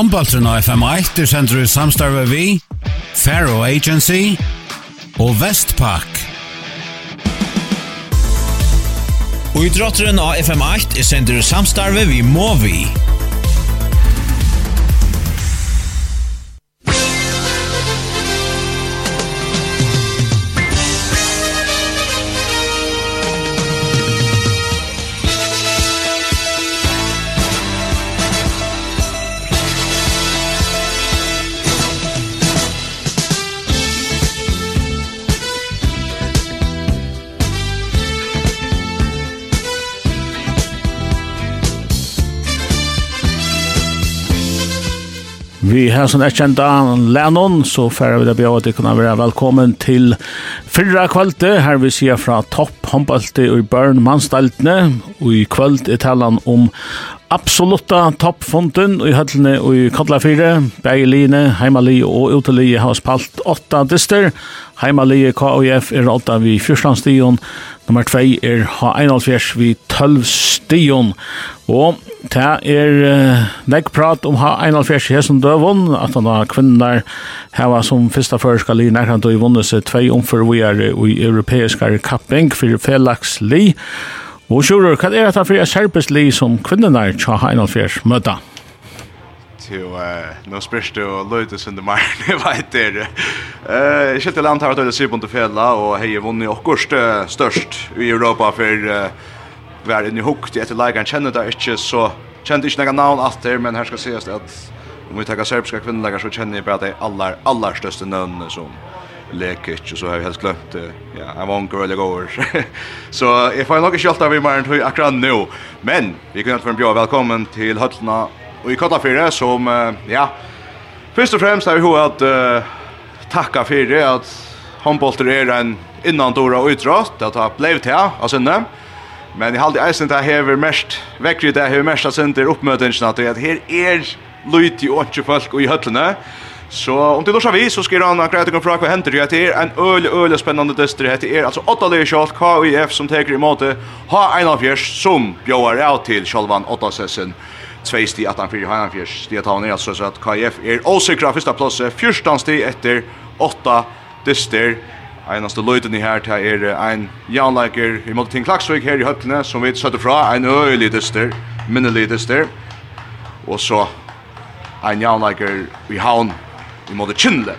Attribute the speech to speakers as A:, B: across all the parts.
A: Håndbaltren av FM1 er sender i samstarve vi, Faro Agency og Vestpak. Og idrotteren av FM8 er sender i samstarve vi Movi.
B: Vi har sånn et kjent av Lennon, så færre vi det bjør at det kunne være velkommen til fyrre kvalte, her vi sier fra topp håndbalte og børn mannstaltene, og i kvalt er talen om absolutta toppfonden i høllene og i Kodla 4, Beigeline, Heimali og Uteli har spalt åtta dister. Heimali KOF er åtta vi Fyrslandsdion, Nummer 2 er H1 vi 12 stion. Og det er uh, nek prat om H1 i hessen døvun, at han har kvinner heva som fyrsta førska li nærkant og i vunnet seg tvei omfør vi er i europeiskare kapping for felaks li. Og sjurur, hva er det for er serpes li som kvinnerna tja H1 møta?
C: till nå spyrst och löjtes under mig jag vet det eh shit det land har det ser på inte fälla och hej vunnit och störst i Europa för var inne hukt efter ligan känner det inte så kände inte några namn efter men här ska ses att om vi tar serbiska kvinnor så känner jag bara att det är allar allar största namn som Lekic och så har jag helt glömt ja, jag var en girl igår. så jag får nog inte kjölta vid mig akkurat nu. Men vi kan inte få en bra välkommen till Höllna och i Kottafire som ja först och främst har vi hört att tacka för det att handbollen är en innan dora utrast att ha blivit här av nej men i halde eisen det har mest vekkri det hever mest senter uppmøtingene at det her er lyti og ikke folk i høtlene Så om det låtsas vi så ska han akkurat komma fråga vad händer det är en öl öl spännande dyster det är alltså åtta lag shot KIF som tar emot ha en av som bjöar ut till Shalvan Ottasesen 2 sti att han för han för sti att han är alltså så att KF är osäkra första plats 14 sti efter 8 dyster Einaste løyten i her til er ein jaunleiker i måte til Klaksvik her i høttene som vi søtte fra, ein øyelig dyster, minnelig dyster. Og så ein jaunleiker i havn i måte Chinle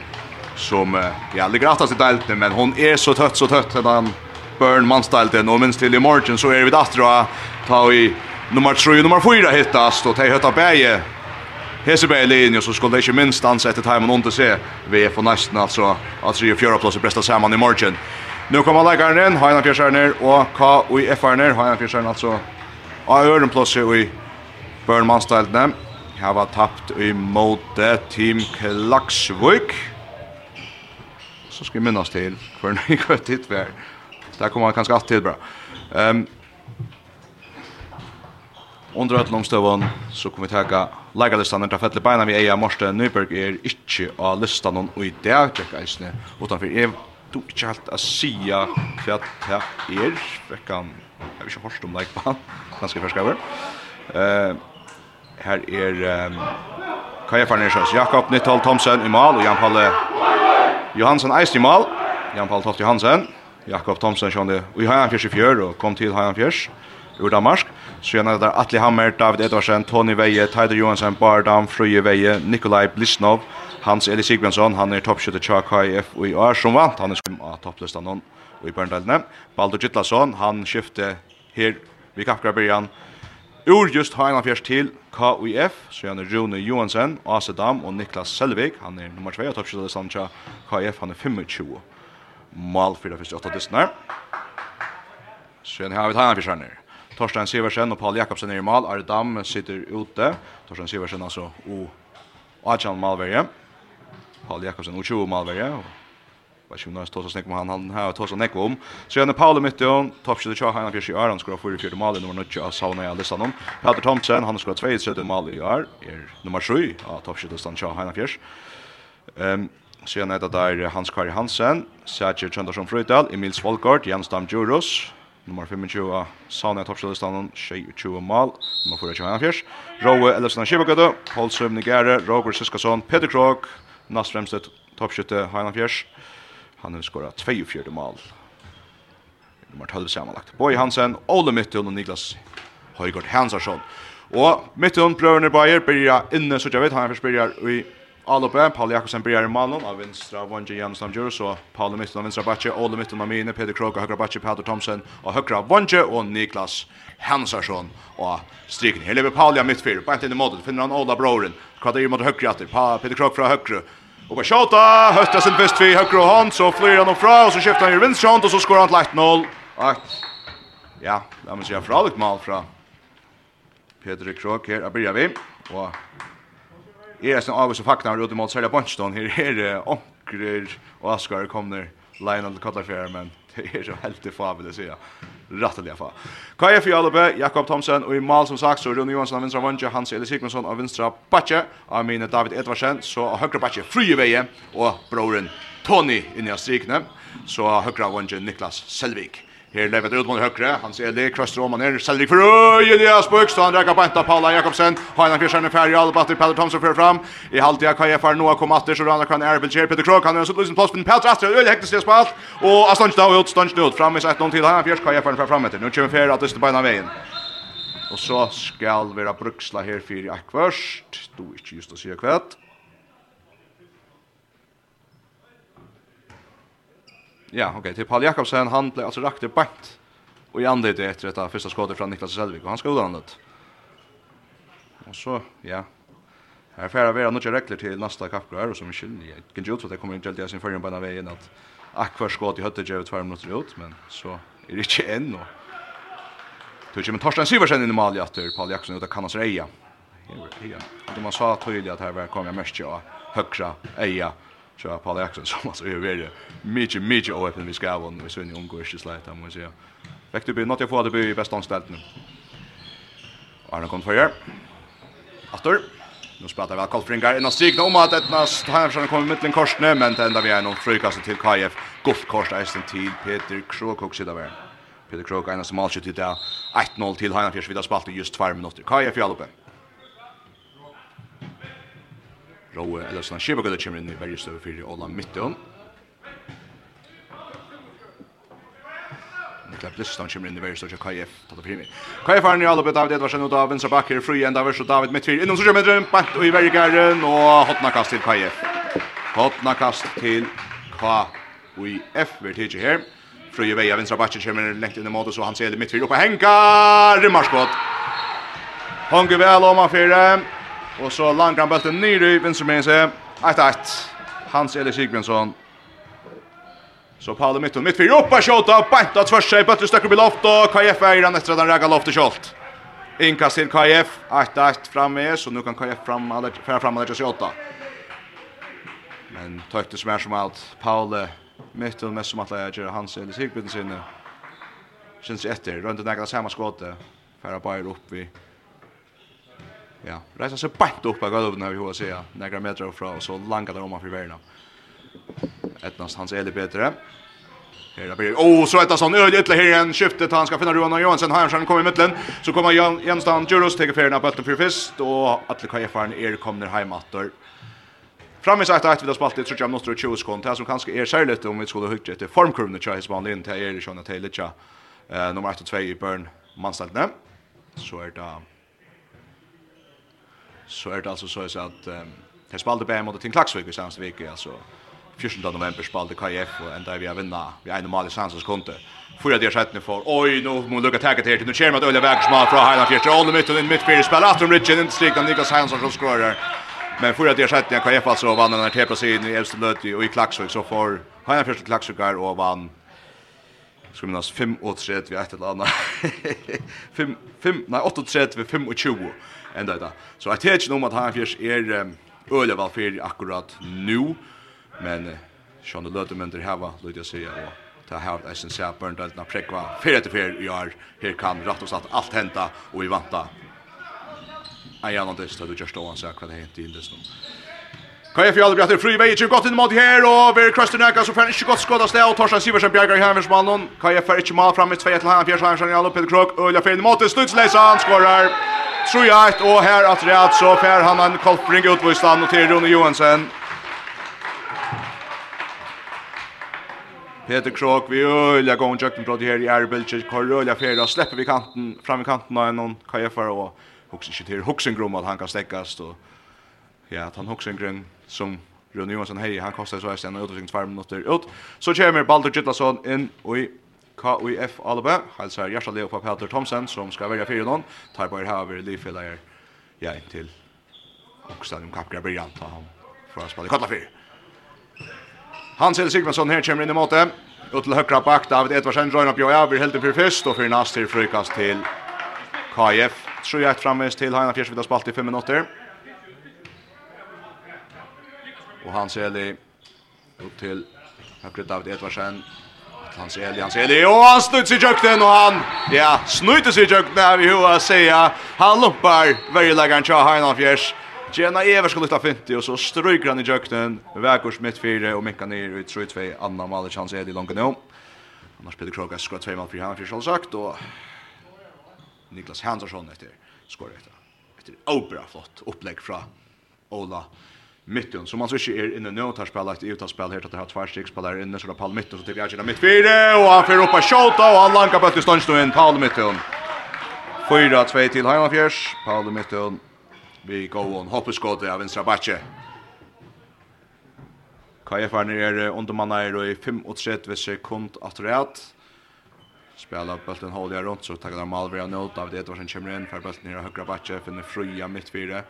C: som ja, ligger attast i deltene, men hon er så tøtt, så tøtt, at han burn mannsdeltene, og minst til i morgen så er vi datter ta i nummer 3 och nummer 4 hittas och de hittar bäge Hesebæg linje, så skulle det ikke minst ansette timen under se. Vi er for nesten altså at 3-4 plass i Bresta sammen i morgen. Nu kommer leikaren inn, Heina Fjersjerner og KUIF-erner. Heina Fjersjerner altså av ørenplasset i Børnmannsteltene. har var tapt i mode Team Klaxvik. Så skal vi minnes til hver nøy hit vi er. Der kommer han kanskje alltid bra. Um, Under ett långstövån så kommer vi tagga lägarlistan där fettle beina vi Eja Morste Nyberg är inte av listan och i dag tjekka isne utan för du inte helt att säga för att här är veckan jag vet inte hörst om like ganska färska över. Eh här är um, Kaja Farnersjøs, Jakob Nyttal Thomsen i mål og Jan Palle Johansson Eist i mål. Jan Palle Toft Johansen, Jakob Thomsen kjønne i Hajan Fjärs i fjør, og kom til Hajan Fjärs ur Danmark. Så gärna där Atli Hammer, David Edvarsen, Tony Veje, Tider Johansen, Bardam, Fruje Veje, Nikolaj Blisnov, Hans Eli Sigmundsson, han är toppskytte i KF och i år som vant. Han är skum av topplistan hon och i Börndalene. Baldur Gittlason, han skifte här vid Kappgrabberjan. Ur just har han fjärs till KUF, så han Rune Johansen, Asedam och Niklas Selvig. Han är nummer 2 av toppskyttelistan till KF, han är 25. Mal 4-4-8 distnar. Så han har vi tannan nere. Torstein Siversen og Paul Jakobsen er i mål. Are Dam sitter ute. Torstein Siversen altså og Adjan Malverje. Paul Jakobsen og 20 Malverje. Vad ska vi nu ta oss om han han här ta oss om. Så är det Paul i mitten, toppskjuter Chah han fjärde år han skulle få fjärde mål nummer 9 av Sauna i listan om. Peter Thompson han skulle två sjätte mål i år. Är nummer 7 av toppskjuter Stan Chah han fjärde. Ehm så är det där Hans Kari Hansen, Sergio Chandarsson Frödal, Emil Svalgard, Jens Dam Juros, Nummer 25 av Sauna toppskjellestanen, 22 mal, nummer 24 av Fjers. Råe Ellefsen av Kibakødø, Holt Søvn Roger Siskasson, Peter Krog, Nast Fremstedt, toppskjøtte Heinan Fjers. Han har skåret 24 mal. Nummer 12 sammanlagt. Boy Hansen, Ole Mytton og Niklas Høygård Hansarsson. Og Mytton, brøvene Bayer, blir inne, så jeg vet, han først blir i Alla Paul Jakobsen blir i mannen av vinstra Wanje Jansson Jure så Paul mitt av vänstra backe Olle mitt av mine Peter Krog og høyre batje, Peter Thomsen og høyre Wanje og Niklas Hansarsson og striken. Her lever Paul i midtfyr, bare inn i målet finner han Ola Broren. Kvadrar i mot høyre åter. Peter Krog fra høyre, og på skjuta høyre sin bäst vi høyre hånd, så flyr han fra, og så skifter han i vinstra hånd, og så skorar han 1-0. Att ja, där måste fra litt mål fra Peter Krog her, Jag börjar vi. og är nästan av så fakta ut mot Sölja Bonston er det Onkrer och Askar kommer Lionel Kotlafjär men det är så helt det får vil jeg si. i alla KF Kaja Jakob Thomsen och i mal som sagt så Rune Johansson av vänstra vänster, Hans Eli Sigmundsson av vänstra av mine David Edvardsen så av högra backe Veie, och broren Tony inni av strikene, så av Høyre Vondje, Niklas Selvik. Her lever det ut mot högre. Hans Eli krøster om han er. Selrik for øy, Elias Bux. Han rekker på enta Paula Jakobsen. Heinan Kristian ferdig. Alle batter Peter Thomsen fører fram. I halvtida kan jag för Noah Komatter. Så Rana kan Erbil Kjer. Peter Krog. Han er en sådlusen plass. Men Peter Astrid. Öle hektes det spalt. Og Astonj då ut. Stonj ut. Fram i 1-0 till. Heinan Fjärs KF er för fram etter. Nå kommer Fjär att lyssna på ena veien. Og så skal vi ha bruksla her fyrir akvarst. Du er ikke just å si akvart. Ja, okej. Till Paul Jakobsen han blev alltså rakt i bant. Och i andra det efter detta första skottet från Niklas Selvik och han skadade han. Och så ja. Här färra vi några regler till nästa kapprör och som vi skiljer. Jag kan ju tro att det kommer inte alltid sin förrän på den vägen att akvar skott i hötte ger 2 minuter ut men så är det inte än och Tror ju men Torsten Syversen i mål efter Paul Jakobsen utav Kanas Reja. Ja. Det man sa tydligt att här var kommer jag mest jag högra eja Så Paul Jackson som alltså är väldigt mycket mycket öppen vi ska vara och så ni omgår just lite där måste jag. Väck du blir något jag får det blir bästa anställt nu. Arne kom för er. Astor. Nu spelar vi Karl Fringar och strikna om att ett näst Hamsson kommer mitt i korsne men det enda vi är någon frukast till KF. Gott kors är till Peter Krokok sitter där. Peter Krokok är en som alltid till 1-0 till Hamsson vidare spalt just 2 minuter. KF i allopen. Rowe eller sånn skjebegøyde kommer inn i verre støve for Ola Mitton. Nikla Blistan kommer inn i verre støve for KF. Tatt primi. KF er nye alloppet David Edvarsen og da venstre bakker fri enda vers og David Mittfyr, innom så kommer drøm bant og i verregaren og hotna kast til KF. Hotna kast til KF. Vi er tidsi her. Fri i Veia, venstre bakker kommer lengt inn i måte så han ser det Mittfyr oppe henka, Rymmarskott. Hongu vel om han fyrir. Og så langar bulten ner i vinstre med seg. 1-1. Hans Eli Sigmundsson. Så Paul mitt och mitt för Europa skjuta bant att första i bulten stöcker upp i loft och KF är den efter den räga loftet skott. Inkast till KF. 1-1 framme så nu kan KF fram alla fram fram alla 28. Men tøkte som er som alt, Paule, mitt og mest som alle jeg gjør hans Eli Sigbjørn sinne, kjennes etter, rundt og nekla samme skåte, færa bare opp i ja, reisa seg bant opp av gulvet når vi hva sier, negra meter fra, og så langt der om han friverna. Etnast hans eli betre. Her er Birger. Oh, så etter sånn øde ytterligere her igjen. Skiftet han skal finne Roan Johansen. Hansson kommer i midtelen. Så kommer Jan, Jenstan Djuros, teker ferien av bøtten for fyrst. Og Atle Kajefaren er kommer heimatter. Framme sagt att vi har spalt det så jag måste tjugo sekund. Det som kanske är särskilt om vi skulle hugga till formkurven och chans man in till er i Jonathan Taylor. Eh nummer 8 och 2 i Burn Manstadne. Så är det så är det alltså så att eh, um, spelade på mot Tim Klaxvik i senaste veckan alltså 14 november spelade KF och ända vi har vinna vi er normal chans att kunde förra det for, för oj nu måste lucka tacket här nu kör man Ulla Vägers mål från Highland Fjärde och mitt och in mitt fyra spel Atrom Richard inte strikar Niklas Hansson som skorar men förra det skett när KF alltså vann den här täppa sidan i Elfste Löti och i Klaxvik så får Highland Fjärde Klaksvikar och vann Skal minnas 5 og 3 vi et eller annet. 5, 5, nei, 8 og 3 vi 5 og 20 enda det. Så jeg tenker noe om at han fjers er øle valgfyr akkurat nu, men uh, Sjåne Løtementer heva, lød jeg sier, og ta her jeg synes jeg att døltene prekva fyrir etter fyrir i år, her kan rett og slett alt henta, og vi vanta en gjennom det, så du kjørst og han sier det hent i indes nå. Kan jeg fjallet bjatter fri vei, ikke godt inn mot her, og ved Krøsten Eka, så får han ikke godt skåd av sted, og Torstein Siversen bjerger i hemmersmannen. Kan jeg fer ikke mal fram i 2-1 til han, Fjers Hansen, Jallup, Peter Krok, Ølja Finn, mot det, slutsleisen, skårer! tror jag ett och här att rätt så Per han en kolpring ut på stan och till Rune Johansson. Peter Krok vi öliga går jakten på det här i Erbelche korröliga fjärda släpper vi kanten fram i kanten av någon kajfar och också inte till Hoxengrom att han kan stäckas och ja att han Hoxengren som Rune Johansson hej han kostar så här sen och ut 2 minuter ut så kommer Baldur Gittlason in och i KUF Alba, hälsar hjärtligt på Peter Thomsen som ska välja fyra någon. Tar på er här över Lifelayer. Ja, in till Oxstadium Kapgra Brian ta han för att spela kalla för. Hans Helge Sigmundsson här kommer in i måte. Ut till högra back David Edvardsen drar upp jag över helt för först och för nästa till frukast till KF. Tror jag ett framväst till Hanna Fjärsvik spalt i 5 minuter. Och Hans Helge upp till högra David Edvardsen Hans Eli, Hans Eli, og han snutt sig jøkten, og han, ja, snutt sig jøkten her i hua, sier han lumpar verjelegeren tja Heinan Fjers, Tjena Evers skulle lyfta 50 och så stryker han i jöknen. Väkors mitt fyra och minkar ner i 3-2. Anna Malic hans är i långt nu. Annars Peter Kroga skra 2 mål för han för sagt och Niklas Hansson efter skor efter. Efter obra flott upplägg från Ola mitten som man så inte är inne nu tar spelat ut att spela här att det har två styck spelare inne så då Palm mitten så till Jajina mitt fyra och han får upp en shot och han lankar på till en Palm mitten. 4-2 till Heimafjärs. Palm mitten. Vi går on hoppeskott av vänstra backe. KFR är under manna är i 35 sekund efter rätt. Spela bulten håller runt så tar de Malvera nåt av det var sen kommer in för bulten i högra backe den fria mittfyra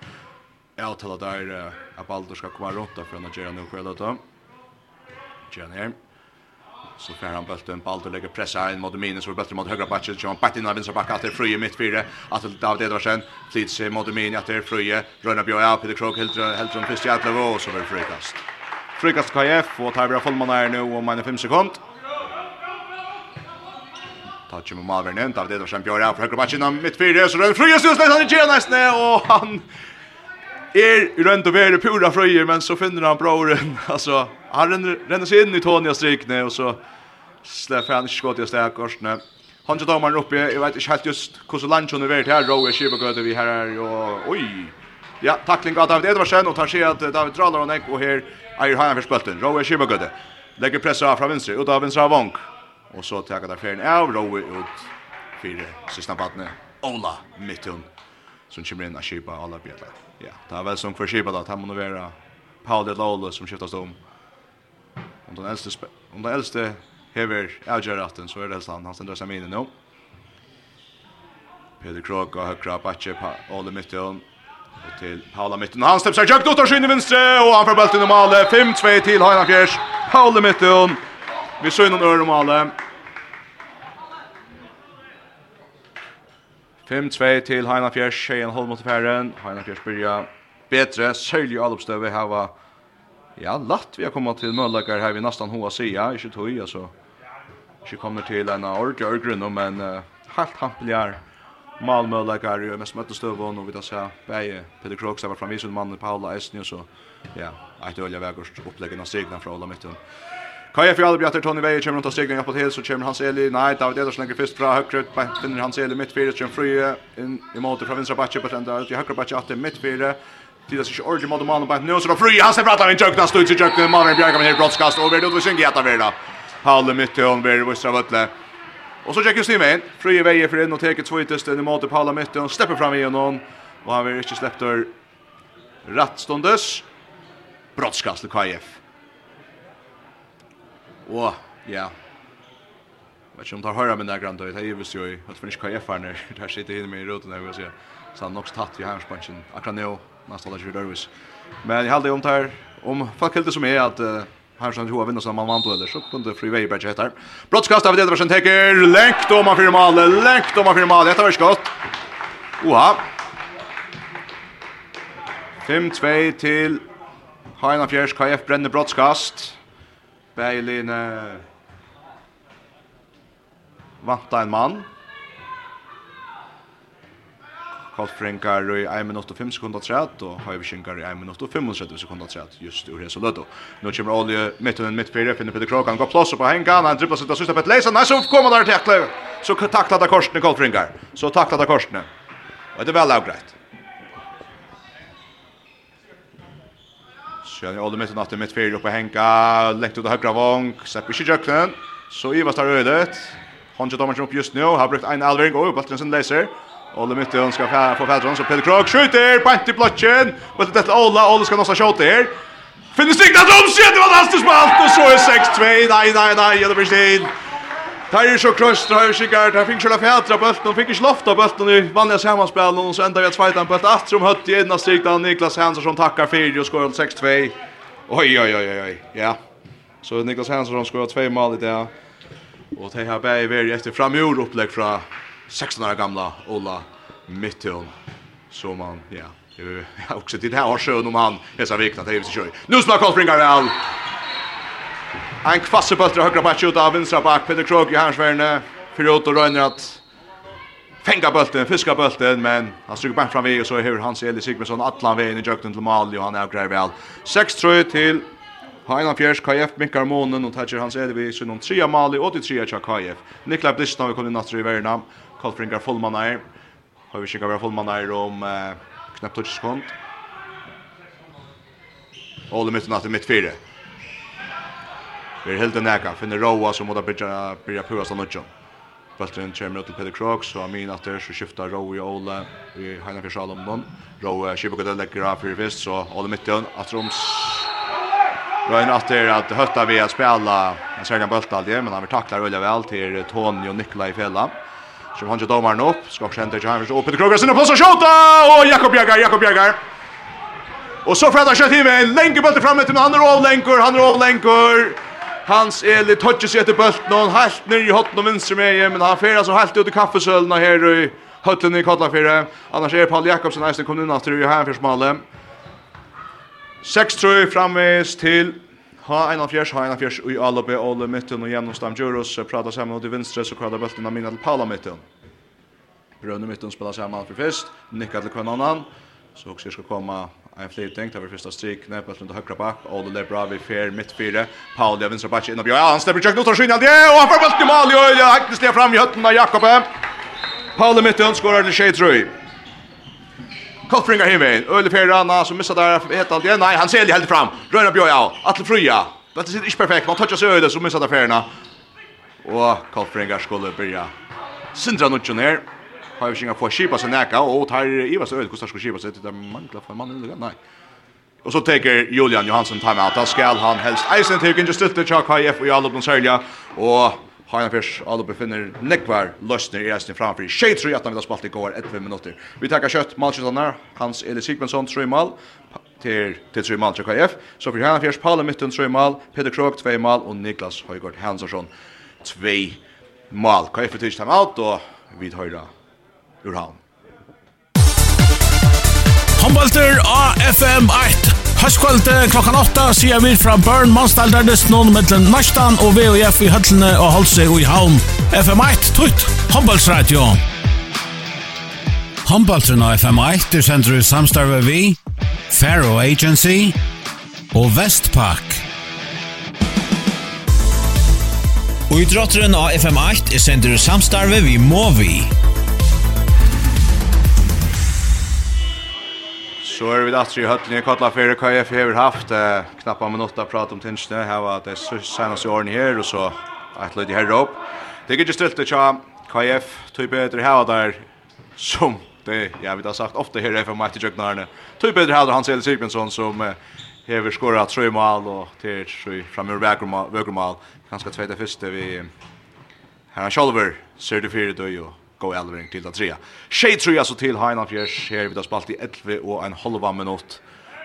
C: avtala där att Baldur ska komma råtta för att göra nu själv då. Gjerne her. Så får han bulten, Baldur lägger pressa in mot minus och bulten mot högra backen. Så han batt in av vänstra backen att det är fröje mitt fyra. Att David Edvardsen flyts mot minus att det är fröje. Rönna Björn upp i krok helt helt från första jävla och så blir frikast. Frikast KF och tar vi fullman här nu om en 5 sekund. Tar ju med Malvern David Edvardsen Björn upp i högra backen mitt fyra så det är fröje så det han gör nästan och han er i rönt och värre pura fröjer men så finner han broren alltså han ränner, ränner sig in i Tonias strikne och så släpper han skott i stäkorsne han tar man uppe jag vet inte helt just hur så lunch under vart här row är skiva vi här är och oj ja tackling av David Edvardsen och tar sig att David drar och neck och här är han för spelten row är skiva lägger press av från vänster ut av Sra vank och så tar där färden av row ut fyra sista partner Ola Mitton som kommer in och kipa alla bjällar ja, det er vel som för skipa då, han måste vara Paul de Lolo som skiftas om. Om den äldste om den äldste Hever Algeratten så är det han han ständer sig med nu. Peter Krog och högra backe på Ole Mitton och till Paula Mitton. Han steppar sig högt åt skinn i vänstre och han får bulten i mål. 5-2 till Heinakers. Paula Mitton. Vi ser någon öre mål. 5-2 til Heina Fjers, tjejen holdt mot færen. Heina Fjers byrja betre, særlig alopstøve hava. Ja, latt vi har kommet til møllakar her vi nesten hoa sida, ikke tog, altså. Ikke kommer til en ordentlig ørgrunn, men uh, helt hampelig malmøllager i mest møtte og vi tar seg bæje Peter Kroks, var framvisund mannen Paula Esni, og så, ja, eit ølja vegårst oppleggen av stigna fra Ola Mittun. Kai är för alla bjatter Tony Veje kommer att stiga upp på till så kommer Hans Eli. Nej, David Ederson lägger först bra högt ut. Bant Hans Eli mitt fyra som frie in i mål från vänstra backe på den där. i högra backe att mitt fyra. Tidas sig ordi mot mannen bant nu så då fri, han ser pratar med jökna stöts i Marvin mannen kommer med brottskast och Verdo vill sjunga att vara. Paul mitt i hon Verdo visst av Och så checkar Simon in. Frie Vej för in och tar ett svårtest i mål Paul mitt och släpper fram igen hon. Och han vill inte släppa rätt stundes. Brottskast till KF. Og, ja, vet ikke om tar høyre med det grann, det er jo visst jo i, at ikke hva jeg farne, der sitter inne med i roten, jeg vil si, så han nok tatt i heimspansjen, akkurat nå, nesten alle kjører dørvis. Men jeg heldig om tar, om folk heldig som er at uh, Här som Johan vinner som man vann på eller så kunde Free Way Bridge heter. Brottskast av Edvardsen täcker längt om man fyra mål, längt om man fyra mål. Detta var skott. Oha. 5-2 till Heina Fjärs KF bränner brottskast. Beiline vanta en mann. Kolfrinkar i 1 minutt og 5 sekunder træt, og Høyvishinkar i 1 minutt og 35 sekunder træt, just ur hese løtto. Nå kommer Olje midt under midt fire, finner Peter Krogan, går plåse på hengan, han dribbler sitt av sista Petter Leisen, nei, så kommer der tekle! Så takla av korsene Kolfrinkar, så takla av korsene. Og det er vel avgreit. Sen jag håller med att mitt fyra uppe Henka, lekt ut högra vång, släpper sig jöknen. Så Ivas tar ödet. Honja Domarsen upp just nu, har brukt en alvering och bollen sin laser. Olle mitt hon ska få Fältron så Peder Krog skjuter pant i blocken. Men det detta Olle, Olle ska någonstans skjuta här. Finns det inte att de vad det var hastigt spalt och så är 6-2. Nej, nej, nej, det blir stil. Här är så har här sig här fick själva fjädra bulten och fick ju lofta bulten i vanliga sammanspel och så ända vi att fighta på ett att som hött i ena strikt av Niklas Hansson som tackar för och skorar 6-2. Oj oj oj oj Ja. Så Niklas Hansson som skorar två mål i det. Och det här bär vi efter framgjord upplägg från 16 år gamla Ola Mitton. Så man ja. Jag också till det här sjön om han hesa vikna till sig. Nu ska Karl springa väl. En kvasse bøtter høyre bak ut av vinstra bak. Peter Krog i hansverne. för ut og røyner at fenga bulten, fiska bulten, men han stryker bænt fram vi og så er Hans Eli Sigmundsson atlan veien i jøkten til Mali, og han avgreier vel. 6-3 til Heinan Fjers, KF minkar månen, og tætjer Hans Eli vi sinnom 3 Mali, og til 3 tja KF. Nikla Blistna, vi kom inn natter i verna, Kolfringar fullmann er, har vi kikka vera fullmann er om eh, knappt 20 sekund. Ole mitt natt i mitt fire. Vi er helt en eka, finner Roa som måste börja börja pura av mycket. Bulten kommer ut til Peter Krogs, og Amin att så skiftar Roa och Ole i Heina Fjersal om noen. Roa skipar det legger av fyrir fyrst, så Ola mitten att Roms Røyn at det er at høtta vi at spela en særlig bølt aldri, men han vil takla røyla vel til Tony og Nikla i fjellet. Så han ikke domaren opp, skal også hente til Heimers, og Peter Kroger sinne på seg skjota, og Jakob Jagar, Jakob Jagar. Og så fredag skjøtt himmel, lenker bølte fremme til, men han er overlenker, han er overlenker. Hans Eli touchar sig efter bulten och helt ner i hotten och vänster med men han färas så helt ut i kaffesölna här i höllen i Kollafjärde. Annars är Paul Jakobsen nästan kom in efter i Härnfjärdsmalle. 6-3 framvis till Ha en av fjärs, ha en av fjärs i alla be alla mitten och genom stam Juros pratar samman åt i vänstra så kallar bulten av Minal Paula mitten. Brönne mitten spelar samman för först, nickar till kvar annan. Så också ska komma en flytning, tar vi första strik, Nebelt under högra back, och det är bra vid fjär, mitt fyra, Paul där vänstra back, innan Björn, ja, han släpper tjökt, Notar Skynald, det, och han får bulten i mål, ja, ja, Hacknes ner fram i hötten av Jakob. Paul i mitten, skorar den tjej tröj. Kolfringar himmen, Ole fjär Anna som missar där, helt allt, ja, nej, han ser det helt fram, Röna Björn, ja, Atle fria, det är inte perfekt, man touchar sig öde så missar där fjärna. Och Kolfringar skulle börja. Sindra Nutsjon her, har vi ikke få skipa sig näka och tar Ivar så øyde kostar skulle skipa seg, det mangler för mannen eller nej. Och så tar Julian Johansson time out, Då ska han helst eisen just det Stutte, Tjak HF alla de sälja och Hanna Fisch, alla befinner nekvar lösner i resten framför. i tjej tror jeg han vill ha spalt i går 11 minutter. Vi teker kött Malkjøttanar, Hans Eli Sigmundsson, 3 mål till till tre mål till KF. Så för Hanna Fjärs Paul mitten 3 mål, Peter Krok två mål och Niklas Höjgård Hansson två mål. KF tog time out och vi höra ur havn.
B: Håndbalter AFM 8. Høstkvalde klokkan 8 sier vi fra Burn Månstaldardest noen mellom Nastan og VOF i Høtlene og Holse og i Havn. FM 8, tutt, håndbalsradio.
A: Håndbalteren av FM 8 er sender i samstarve vi, Faro Agency og Vestpak.
D: Og i drotteren av FM 8 er sender i samstarve vi Movi.
C: Så er vi där i høttene i Kotla för KF har haft eh, knappt en minut att prata om tingsnö. Her var det seneste årene her, og så et lite här opp. Det er ikke stilt att köra KF typ bättre här der. som det ja, vi har sagt ofta här är för Matti Jöknarne. Typ bättre här Hans Eli Sigmundsson som eh, hever skåret tre mål og til tre framöver vøkermål. Ganske ganska tvätta första vi Her har Kjolver, ser du fyra døy og gå elvering til det trea. Tjej tror jeg så til Heinan Fjers, her vi da spalt i 11 og en halva minutt.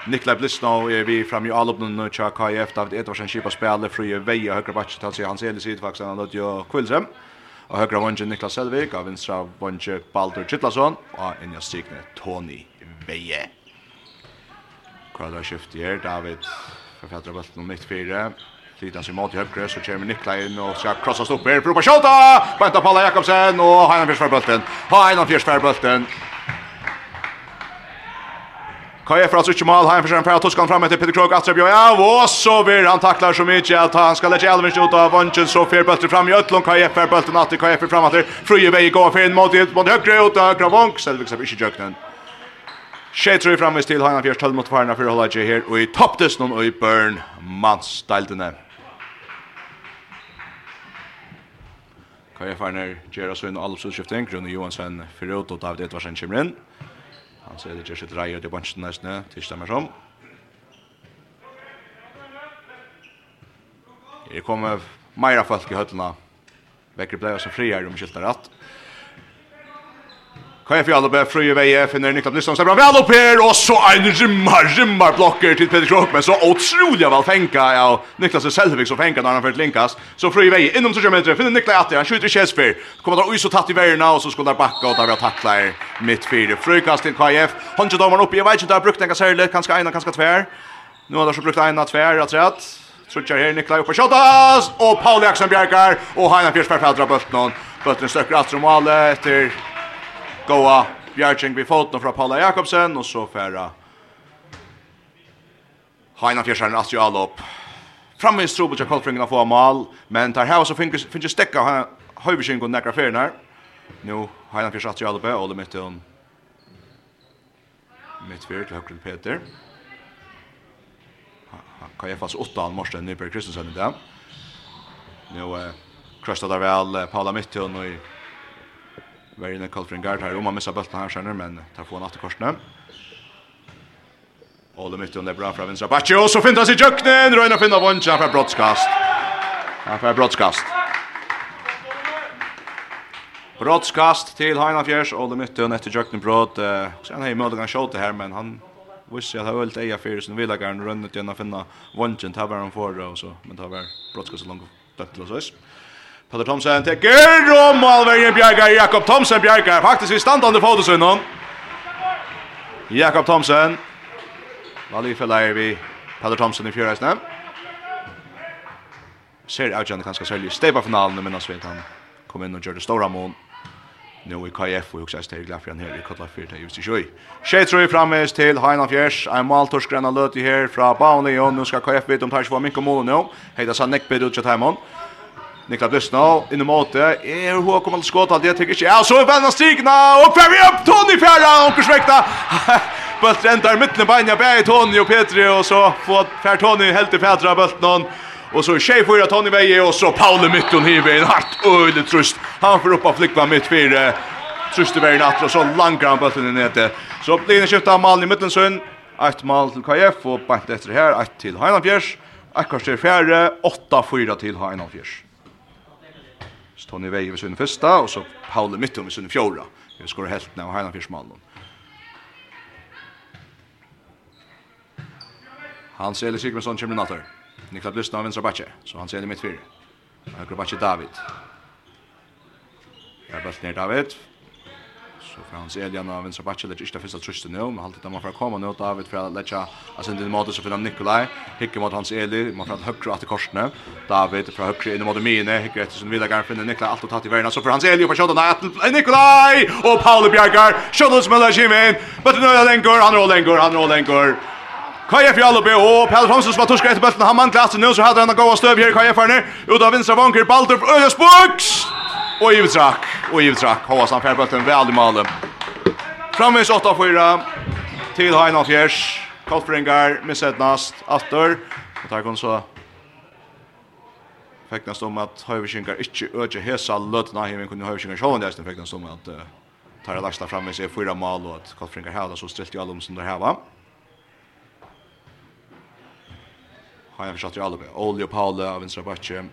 C: Nikolaj Blisnov er vi fram i alubnen nu tja KF, David Edvarsen kipa spille, fri vei og høyre batsje til seg hans hele side han lødde jo Kvilsem. Og høyre vannsje Niklas Selvik, og vinstra vannsje Baldur Kittlason, og enja stikne Tony Veie. Kvalda skift her, David forfattar bøtten om 94, Tiden som mot i högre så kommer Nikla in och ska krossas upp här. Propa skjuta! Vänta Palla Jakobsen och Heinan Fjärs för bulten. Heinan Fjärs för bulten. Kaje för att switcha mål hem för Jean Pierre Toskan fram till Peter Krog att Björn. Ja, och så blir han tacklar så mycket att han ska lägga Elvin ut av Vanchen så fel bulten fram i Ötlund Kaje för bulten att Kaje för framåt. Fruje väg går för in mot ut mot högre ut av Kravonk Selvik så inte jöknen. Skjeitru i framvis til Heinan Fjers 12 mot Farna för att hålla sig här och i topptesten og i Børn, mannsdeltene. Kajafarner gjør oss inn og alle utskifting. Rune Johansen fyrir ut og David Edvarsen kommer inn. Han ser det gjør sitt reier til bunchen nesten til stemmer som. Her kommer meira folk i høttene. Vekker blei som frier om skiltar rett. Kan jeg fjall oppe, frøye veie, finner Niklas Nysson, bra vel opp her, og så en rimmar rimmar blokker til Peter Krokmen, så otrolig vel fenka ja Niklas Selvig som fenka når han ført linkas, så frøye veie, innom 20 meter, finner Niklas att han skjuter Kjesper, kommer der så tatt i vägen og så skulle der bakka, og der vil takla her mitt fire, frukast til KF, håndje domaren oppe, jeg vet ikke om der har brukt en kasserle, kanskje ena, kanskje tver, nå har der så brukt ena, tver, at rett, Trutjar her, Nikolaj oppe kjottas, og Pauli Aksen Bjerkar, og Heina Fjers perfeldra bøttnån. Bøttnån støkker alt som etter goa bjergjeng vid foten fra Paula Jakobsen, og så færa Heina Fjersjæren Astrid Alop. Framme i Strobel til Kolfringen å få mal, men tar her så finnes det stekka høyvekjeng og nekra ferien her. Nå Heina Fjersjæren Astrid Alop, og det mitt til mitt fyrt til Høgren Peter. Han kan jeg fast åtta han morsen Nyberg Kristensen i dag. Nå eh, krøstet der vel Paula Mittun og i var inne kallt for en guard her, om man missar bøltan her senere, men tar få han atter korsene. det mitt under bra fra vinstra bakke, og så finner han sig jøknen, røyna finner vondja, han får brottskast. Han får brottskast. Brottskast til Heinafjers, Ole mitt under etter jøknen brott, så han har i mødden han skjåte her, men han visste at han ølte eia fyrir sin vilagaren, røyna til han finner vondja, tar var han for, og så, men tar var brottskast så langt dømt til oss. Peter Thomsen teker, og Malvergen bjergar, Jakob Thomsen bjergar, faktisk i standande fotosynnen. Jakob Thomsen, Valli fellar vi Peter Thomsen i fjøresne. Ser avgjørende kanskje særlig i steipa-finalen, men også vet han kom inn og gjør det store mål. Nå i KF og også er glad for han her i Kotla 4 til Jussi Sjøy. Tjej tror jeg fremmes til Heina Fjers. En maltorsk grann løt i her fra Baun Leon. Nå skal KF vite om tar ikke for minke mål nå. Heita sa nekkbid ut til Taimond. Niklas Blesna in i måte. Er hon kommer til skott alt det tycker Ja, Så er Benna stigna och vi upp Tony Fjæra. och försväkta. Bult rentar mitten i benen Tony och Petri och så får Fer Tony helt til Petra bulten hon. Och så tjej får Tony Veje och så Paul Mytton hiver en hårt öle trust. Han får upp av flickva mitt fyra. Trust i vägen att och så langar han bulten ner Så blir det skjuta mål i mitten sen. Ett mål till KF och bant efter här ett till Heinafjärs. Akkurat till fjärde, 8-4 till Heinafjärs. Så Tony Vej vid sin första og så Paul Mittum om sin fjärde. Jag skorar helt när och Heinan Fischmann. Hans Eli Sigmundsson kommer natter. Niklas Lysna av vinstra backe. Så Hans Eli mitt fyra. høyre backe David. Jag bara ner David. Så Frans Elian av vänstra backen lägger det första trusten nu, men alltid att man får komma nu David för att lägga alltså den mode så för Nikolaj. Hicker mot Hans Eli, man får att högra att korsne. David från högra in mot Mine, hicker efter som vidare finner Nikolaj allt och tagit i vägen så för Hans Eli och skjuter att Nikolaj och Paul Bjergar skjuter smäller Jimin. Men nu är den går, han rullar den går, han rullar den går. Kaja Fjall og Pelle Thomsen som var torska etter bøltene, han manglet, så nå så hadde han en god støv her, i Kaja Fjallner, ut av vinstra vanker, Baldur, Øyas Buks! Og i track, og i track. Hoppas han fjerde bollen veldig malen. Framvis 8-4 till Heina Fjers. Kolfringar med nast åter. Och där så fäknas om att Höjvikingar inte öde hesa løtna hem kunde Höjvikingar själva där fäknas om att uh, tar lasta fram med sig fyra mal og at Kolfringar hade så ställt i allom som der här va. Heina försökte ju alla med. Olje och Paula av vänstra backen.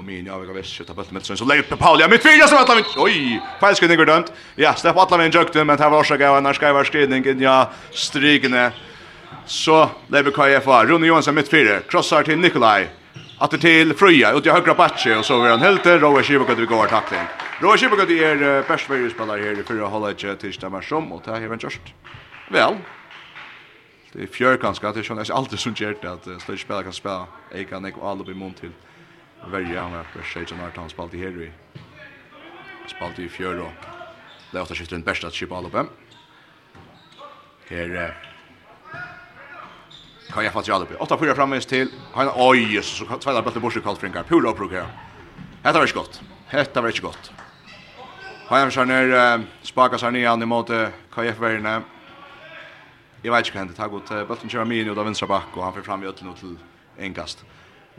C: Och min jag vill visst ta bult med så lägger Pauli mitt fyra som att oj falsken går dömt. Ja, släpp alla men jukte men här var så gav annars skridning skrivningen ja strykne. Så lever KF var Ronny Johansson mitt fyra crossar till Nikolaj. Att till Fröja ut i högra backen och så är han helt Roger Schibbe vi går tackling. Roger Schibbe det är bäst spelare här för att hålla ett till Stammarsom och det här även just. Väl, det är fjör ganska att det känns alltid så gjort att uh, spelare kan spela Eika Nek och Alubi Montil verja, han var för 16 år, han spalt i här spalt i fjör och det är åtta skiftet en bästa att kippa all uppe. Här kan jag fatta all uppe. Åtta fyra framvis till, han, oj, Jesus, så tvärdar bättre borsi kallfringar, pura upprok här. Hetta var inte gott, hetta var inte gott. Han har ner, spakar sig ner mot KF-värjarna. Jag vet inte hva hendet, han har gått bøtten kjører min ut av vinstra bakk, og han får fram i ötlen øtlen til engast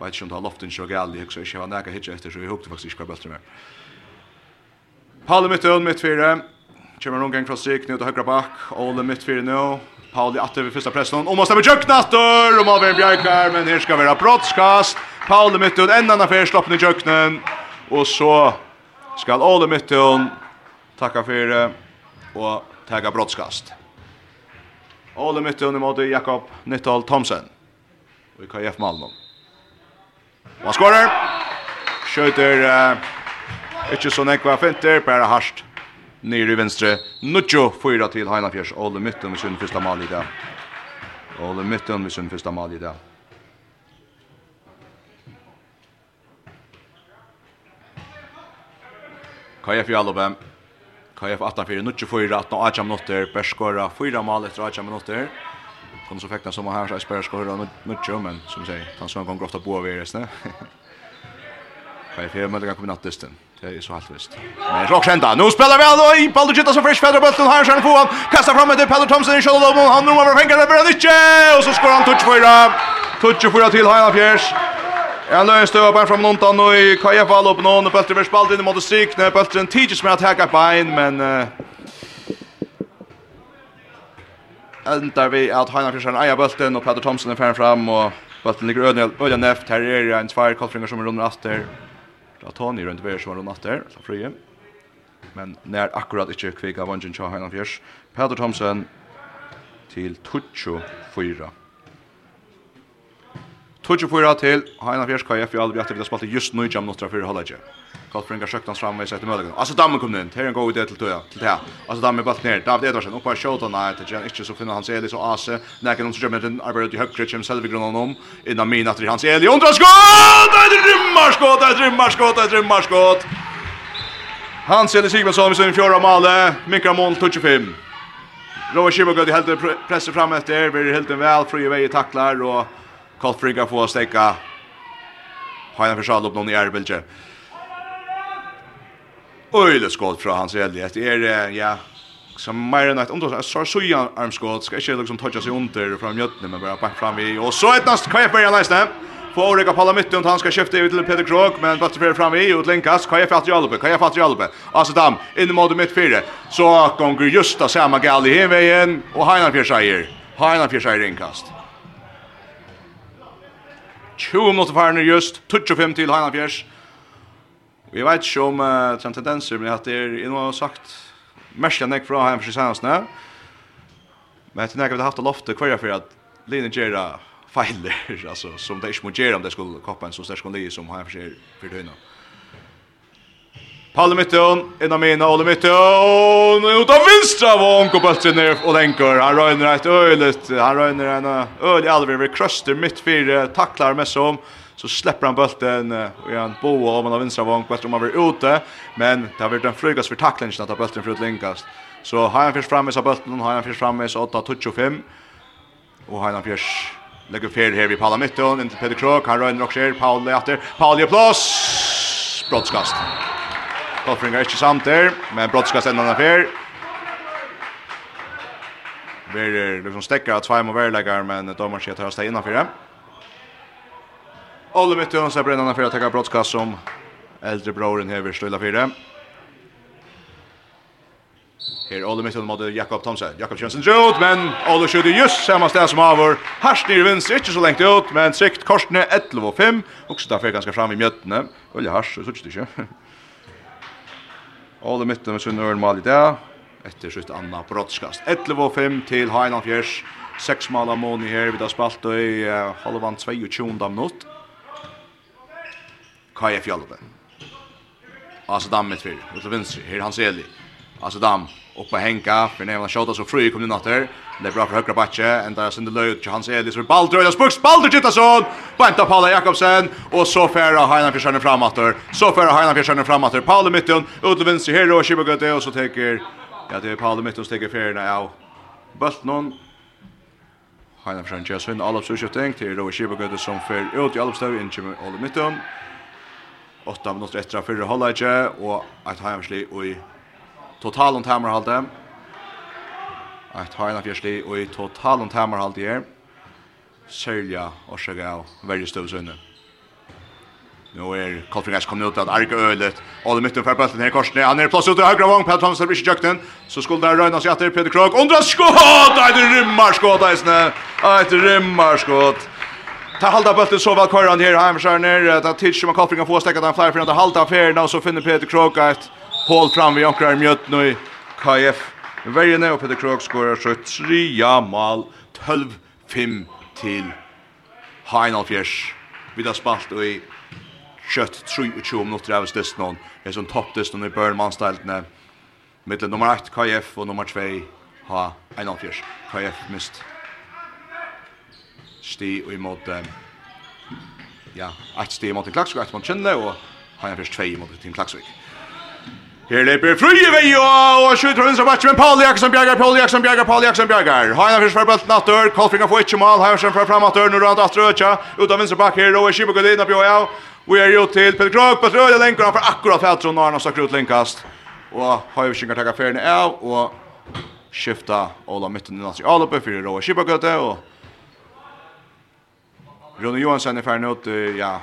C: vet ikke om det har loften så galt, jeg husker ikke, jeg var nægge hitje etter, så jeg hukte faktisk ikke hva bøtter mer. Palle mitt øl, mitt fire, kommer noen gang fra strik, ned til høyre bak, Ole mitt fire nå, Pauli atter vid första pressen. Och måste vi jökna dörr och Malvin Björkar men här ska vara brottskast. Pauli mitt ut en annan affär sloppen i jöknen och så skal Ole mitt ut tacka för det och brottskast. Ole mitt ut mot Jakob Nittal Thomsen. Och i KF Malmö. Og han skårer. Skjøter uh, ikke så nekva finter, bare harsht nere i venstre. Nuccio fyra til Heinafjers. Ole Mytten med sin første mal i dag. Ole Mytten med sin første mal i dag. KF i Alobem. KF 18-4, Nuccio 4, 18-18 minutter. Berskåra 4 mal etter 18 minutter. Och så fekna som här så spelar ska höra mycket men som säger han som gå ofta på över resten. Kai fer med kan komma natten. Det är så helt visst. Men rock skända. Nu spelar vi alltså i Baldur Gitta som fresh feather bulten här sen får kasta fram med Pelle Thomson i shoulder low han nu över fängar över det och så skorar han touch fyra. Touch fyra till Hanna Fjärs. Jag löser stöva på från Montan och i Kaja fall upp någon bulten över spalt in mot stryk när bulten teaches med att hacka på men ändar vi att Heinar Fjersen eier bulten och Peter Thomson är ferdig fram, och bulten ligger öden öden neft, här är det en tvær kolfringer som er rundt atter, da Tony runt vei som er rundt atter, så frie. Men när akkurat inte kvika vangen cha Heinar Fjers. Peter Thomson till Tucho 4. Tucho 4 till Heinar Fjers KF, i aldri etter vi har spelat just nu jam minutter för halvdagen. Karl Fringa skökt fram och sätter mötet. Alltså dammen kom in. Här en god idé till Toja. Till här. Alltså dammen bult ner. David Edvarsen, upp på shot on night. Det är inte så finna hans Eli så Ase. När kan de så med den arbetar i högkretsen hem själv grund om. Innan min att hans Eli undra skott. Det är rymmarskott. Det är rymmarskott. Det är rymmarskott. Hans Eli Sigmundsson med sin fjärde mål. Mikra mål 25. Roa Schibbergud i helten presser fram efter, helt en väl, fri vei tacklar och Karl Frigga får stäcka. Hajan försal upp någon i Erbilge. Öle skott från hans räddlighet. Det är, ja, som mer än ett omtals Så sår sujan armskott ska inte liksom toucha sig under från mjötten men bara back fram i. Och så ett näst KF börjar läsna på Ulrika Palla mitt och han ska skifta ut till Peter Krog men bara för fram i ut länkas KF att Jalbe KF att Jalbe alltså dam in mot mitt fyra så kommer just det samma gal i hemvägen och Hainan Fjärsajer Hainan Fjärsajer inkast 20 minutter färden just, touch och 5 till Hainan Fjärs Vi vet ikke om uh, den tendenser, men at det er noe sagt mest enn jeg fra hjemme for senest nå. Men etter når vi har haft loftet hver for at Line gjør feiler, altså, som det ikke må gjøre om det skulle koppe en så sterk lige som hjemme for seg for døgnet. Palle Mytton, en av mine, Ole Mytton, ut av vinstra vånk og bøtter ned og lenker. Han røyner et øylet, han røyner en øylet alver, krøster midt fire, taklar med som, så släpper han bulten och han bo av en av vänstra vång kvart om han blir ute men där vart en flygas för tacklingen att bulten förut linkast så har han först framme så bulten har han först framme så 8-25 och har han först lägger fel här vid Paula mitten in till Peter Krok han rör också här Paul efter Paul gör plats brottskast. Kolfring är inte samt där men brottskast ändå Vi Ver liksom stäcker att två må vara men domaren skjuter högst innanför det. Olle mitt hon ser brännande för att ta brottskast som äldre broren här stilla fyra. Här Olle mitt mot Jakob Thomsen. Jakob Jönsson ut men Olle skjuter just samma ställe som Havor. Harst ner vänster, inte så långt ut men sikt korsne 11 och 5. Också därför ganska fram i mjötne. Olle Harst så tycker jag. Olle mitt med sin mål i där. Efter sitt Anna brottskast. 11 och 5 till Heinolf Jers. Sex mål av Moni här har spalt i halvan 22 minutt. Kaja Fjallupe. Alltså dammet för ut till vänster. Här han ser Alltså dam uppe Henka för när han skjuter så fri kom det nåt där. Det är bra för högra backe ända där sen det löjt Hans Eli, Elis för Baldur och Spuks Baldur Gittason. Banta Paula Jakobsen och så färra Heinan försöker framåt där. Så färra Heinan försöker framåt där. Paula mitten ut till vänster här och Shibagate och så tar ja det är Paula mitten stiger färna av. Bult någon Heinan försöker göra sin allop så skjuting till som för ut i allop in i mitten. 8 minutter etter av fyrre halvleitje, og et heimsli i totalen tamerhalte. Et heimsli i totalen tamerhalte her. Sølja årsøk av veldig støvsønne. Nu er Kolfringas kommet ut at Arke Ølet, og det midten for bøtten her i korsene, han er plass ut i høyre vang, Petter Thomsen blir ikke jøkken, så skulle det røyna seg etter Peter Krog, undra skåd, et rymmar eisne! et rymmarskåt. Ta halda bulten så väl kvar här Heimskärner. Ta tids man Kalfring får stäcka den flyer för att halda affären och så finner Peter Krok ett hål fram vid Jonkrar Mjött nu i KF. Värjene och Peter Krok skorar så trea mål 12-5 till Heinalfjärs. Vi har spalt och i kött 23 minuter av støstnån. Det är som toppdøstnån i Børnmannsteltene. Mittel nummer 1 KF och nummer 2 ha 1 KF mist sti og imot ja, ett sti imot Klaksvik, ett mot Kjønne, og har han først tvei imot Team Klaksvik. Her leper Fruje vei og skjuter hundra match med Paul Jakobsen Bjergar, Paul Jakobsen Bjergar, Paul Jakobsen Bjergar. Hainan fyrst for bulten atter, Kolfinga får ikke mål, Hainan fra fram atter, nu rann atter øtja, ut av venstre bak her, og er Kibuk og Lina Bjøy av, og er jo til Peter Krog, på trøyde lenker, han får akkurat fætron når han har sagt ut lenkast, og Hainan kjengar ferien av, og skifta Ola mitten i Natsi Alupe, fyrir Roa Kibuk og Rune Johansson är färdig ut, ja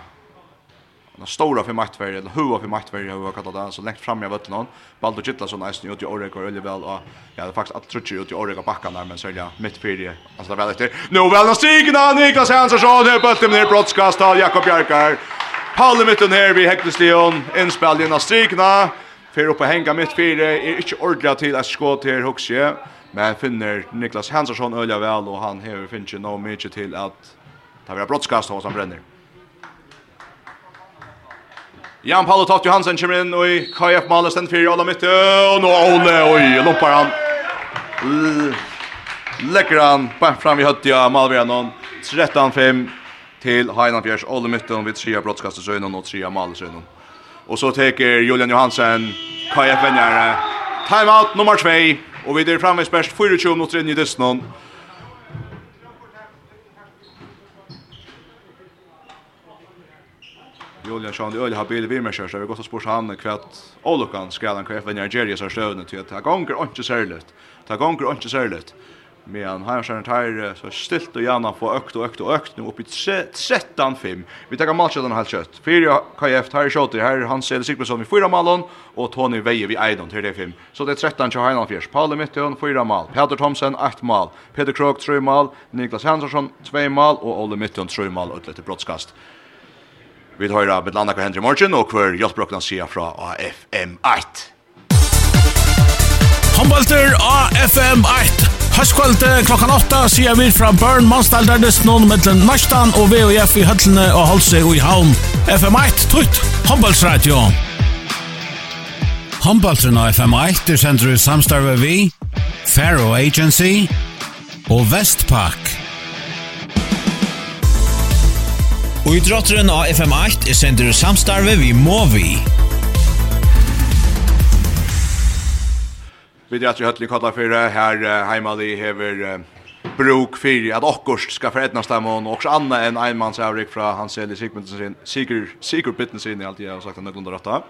C: den stora för maktfärg eller hur för maktfärg hur kallat det så längt fram jag vet någon Baldur Gittlason är ut i Orek och Ölje väl och ja det faktiskt att trutcha ut i Orek och backa där men så ja mitt fyra alltså väl efter nu väl stigna Niklas Hansson det bollen ner brottskast av Jakob Bjarkar. Palle mitten här vi Hector Leon inspel i strikna för uppe hänga mitt fyra är inte ordentligt till att skåta till Huxie. men finner Niklas Hansson Ölje väl och han har finner nog mycket till att Det var brottskast hos han brenner. Jan Paolo Toft Johansen kommer inn og i KF Malen stendt fyrir Ola Mytte og nå Ole, oi, loppar han Lekker han bare fram i høttja Malvianon 13-5 til Heinan Fjers Ola Mytte vid tria brottskastesøynon og tria Malesøynon og så teker Julian Johansen KF-venjare timeout nummer 2 og vi er framme i spørst 24 minutter inn i Dysnon Julian Sean Öl har bil vi med kör så vi går så spår han kvart Olukan ska han kvar för Nigeria så stövna till att ta gånger inte särligt. Ta gånger inte särligt. Men han har en tire så stilt och gärna få ökt och ökt och ökt nu upp i 13 5. Vi tar matchen den helt kött. Fyra KF tar shot det här han ser sig som i fyra mål och Tony Veje vi Aidon till det fem. Så det är 13 till Heinan Fjärs. Paul Mitton fyra mål. Peter Thomsen ett mål. Peter Krok tre mål. Niklas Hansson två mål och Olle Mitton tre mål och lite brottskast. Vi tar av Betlanda hva hender i morgen, og hver hjelpbrokkene sier fra AFM8.
B: Håndbalter AFM8. Høstkvalte klokkan 8 sier vi fra Burn, Mansdalderdes noen mellom Nastan og VOF i Høtlene og Holse og i Havn. FM8, trutt, håndbalsradio.
A: Håndbalteren av FM8 er sendt i samstarve vi, Faro Agency og Vestpak.
D: Og i drotteren av FM8 er sender samstarve vi må
C: vi. Vi drar til høttelig kallar fyrir her heimali hever bruk fyrir at okkurst skal foredna stemma og også anna enn einmanns avrik fra hans Eli Sigmundsen Sigur, Sigur Bitten sin i alt jeg har sagt han nøglunda rotta.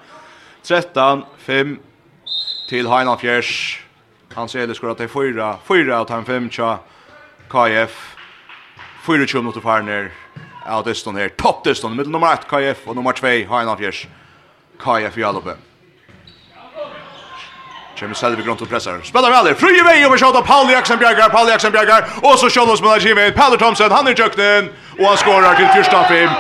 C: 13, 5 til Heinan Fjers hans Eli skor at det er 4 4 av 5 tja KF 24 minutter farner av dysten her. Topp dysten, middel nummer 1 KF og nummer 2 Heinafjers KF i Aluppe. Kjem selv i grunn til pressar. Spelar vel, fri i vei over skjøtta Paul Jackson Bjergar, Paul Jackson Bjergar, og så skjøtta som Jimmy givet, Palle Thomsen, han er jukten og han skorar til 14-5.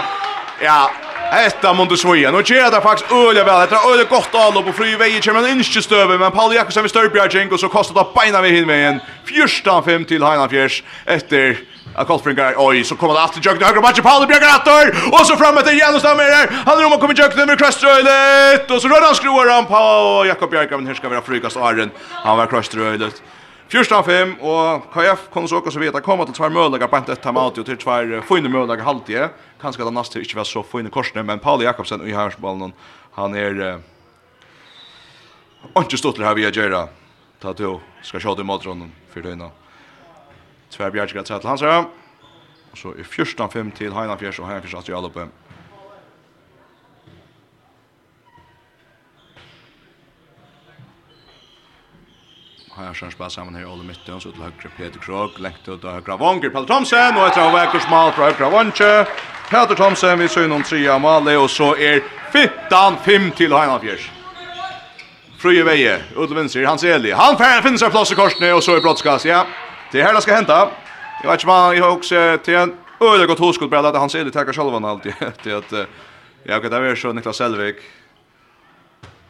C: Ja, Etta mundu svoja. Nu ger det faktisk öliga vel. Det är öliga gott all på fri vei Kör man inte støve, Men Paul Jakobsen større Störbjörg. og så kostar det beina vid hinvägen. Fjörstan fem till Heinafjärs. Efter Ja, Kolsbringar, oj, så kommer det alltid jökna högra matchen, Paul björgar attor, och så framme till Jellestam är där, han är om att komma jökna med och så rör han skruar han på. Jakob Björgar, men här ska vi ha frukast Arren, han var kröströjlet. 14-5, og KF kunne så åka så vidt, han til tvær møllager, bant ett tamat, og til tvær fine møllager halvtid, kanskje at han nast ikke var så fine korsene, men Pauli Jakobsen i hersballen, han er... Eh, Ikke stått her vi er gjerne, ta til å skal sjå til matrånden for døgnet. Tvær bjergjegrat til Hansara. Og så i 14-5 til Heinafjers og Heinafjers at i Alupen. Har Her spela samman här i Ole Mitten och så til högre Peter Krog. lengt ut av høyre Vonger, Peter Thomsen og etter av vekkers mal fra høyre Vonger. Peter Thomsen vi søgn om tre av malet, og så er 15-5 til Heinafjers. Fruje veje, Ulven venstre, hans Eli. Han finner seg plass i korsene, og så er brottskast, ja. Det här ska hända. Jag vet inte vad jag också till en öle gott hoskott bara att han ser det täcka själva alltid till att ja, kan det vara så Niklas Selvik.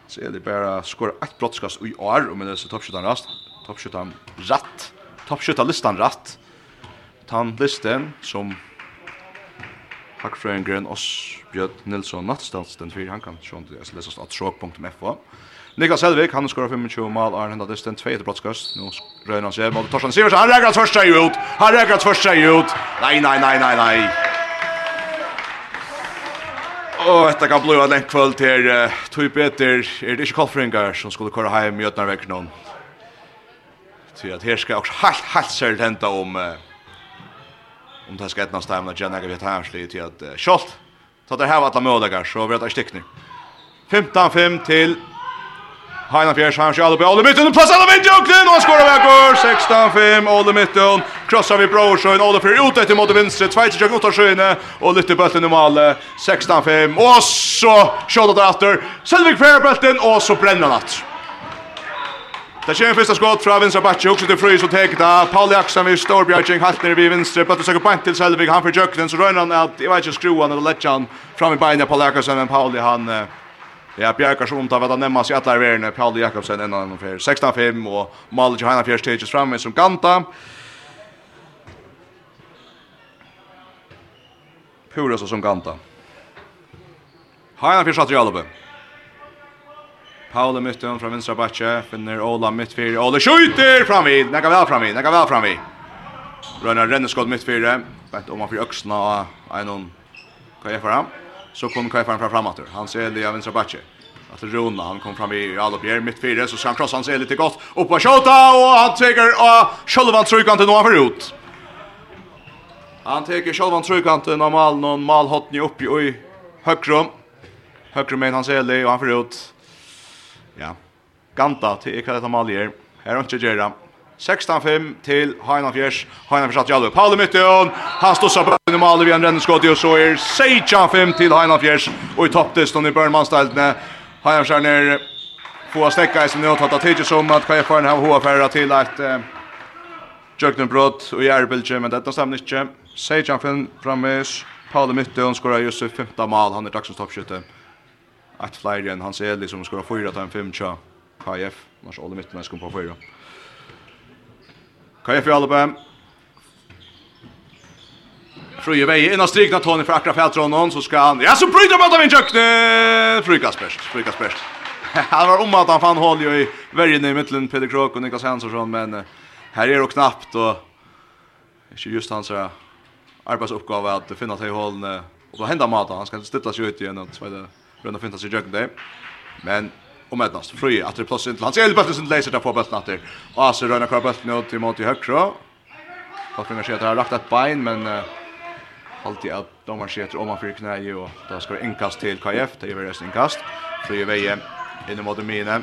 C: Så är det bara skor ett brottskast i år om men det så toppskyttan rast. Toppskyttan rätt. Toppskyttan listan rätt. Tan listen som Hackfröngren och Björn Nilsson Nattstadsten för han kan sjå det så läsas att tråk.fo. Niklas Selvik, han skorar 25 mål, Arne hända distan, 2 till brottskast. Nu røyner han seg mot till Torsten Siversen, han räknar första ut! Han räknar första ut! Nej, nej, nej, nej, nej! Åh, detta kan bli en länk kväll till uh, typ Peter, är det inte Kolfringar som skulle köra hem i Ötnarväck någon. at her här ska också helt, helt særlig hända om uh, om det skal etnast ettnas tajmen att vet här slit till att uh, Kjolt, ta det här var alle möjliga så vi har ett stikning 15-5 till Heina Fjers, han kör upp i Ole Mytten, plass alle vind i åknen, og och skorar veckor, 16-5, Ole Mytten, krossar vi Brorsjön, Ole Fjers ut etter mot vinstre, Tvejtje kök åtta sjöne, og lytter bulten i Male, 16-5, og så skjøter det efter, Selvig Fjär bulten, og så brenner han att. Det kommer första skott från vänstra backen också till Fröjs och av Paul Jackson vid Storbjörging halt ner vid vänster. Bötter söker bant till Selvig. Han för jökten så rör han att jag vet inte skruan eller lägger fram i benen på Jackson men Paul han Ja, Bjarkar som tar vad han nämns i alla världen Paul Jakobsen en annan för 16-5 och Malje Johanna fjärs stages framme som Ganta. Pura så som Ganta. Hanna fjärde satt Jalobe. Paul i mitten från vänstra batche finner Ola mittfyr. Ola skjuter fram vid. Näka väl fram vid. Näka väl fram vid. Rönnar Renneskott skott mittfyr. Bänt om han för öxna och en någon. Kan jag fram? så kom Kai fram framåt. Han ser det av vänstra backe. Att Rona han kom fram i alla Bjer mitt fyra så ska han krossa hans lite gott. Upp på skjuta och han tar och Sjölvan trycker inte någon förut. Han tar Sjölvan trycker inte till mal någon mal hot ni upp i oj högrum. Högrum men han ser det och han förut. Ja. Ganta till Ekadeta Malier. Här har inte Gerard. 16-5 til Heinan Fjers. Heinan Fjers at Jallu. Pauli Mytteon. Han stossar på under Mali vid en renneskott i og så er 16-5 til Heinan Fjers. Og i topptesten i Börnmansteltene. Heinan Fjers er ner få a stekka i sin nødt hatt tidsi som at KF har en HFR til et uh, Jöknenbrott og Järbilge, men dette stemmer ikke. inte. Seijan framvis. Pauli Mytteon skorar just 15 mal. Han er dagsens toppskytte. Et flere enn Hans Eli som skorar 4-5 tja. KF. Mars Olle Mytteon skorar på 4. Kaja för Alba. Fruje vei, innan strikna Tony för akra fältronen så ska han, ja så bryter man av min kökne! Frukas bäst, frukas bäst. han var om att han fann håll ju i värjen i mittlen Peter Krok och Niklas Hansson, men här är det knappt och inte just hans arbetsuppgave att finna sig i hållen och då händer maten, han ska ställa stilla sig ut igen och så vidare, runda finna sig i kökne. Men och mednast fri att det plötsligt inte han ser elbötten sin laser där på bötten att det och så röna kvar bötten ut till mot i högra Kottringar ser att det har lagt ett bein men uh, alltid att de har sett om man för knä ju och då ska det inkast till KF det är väl resten inkast fri vägen in mot mine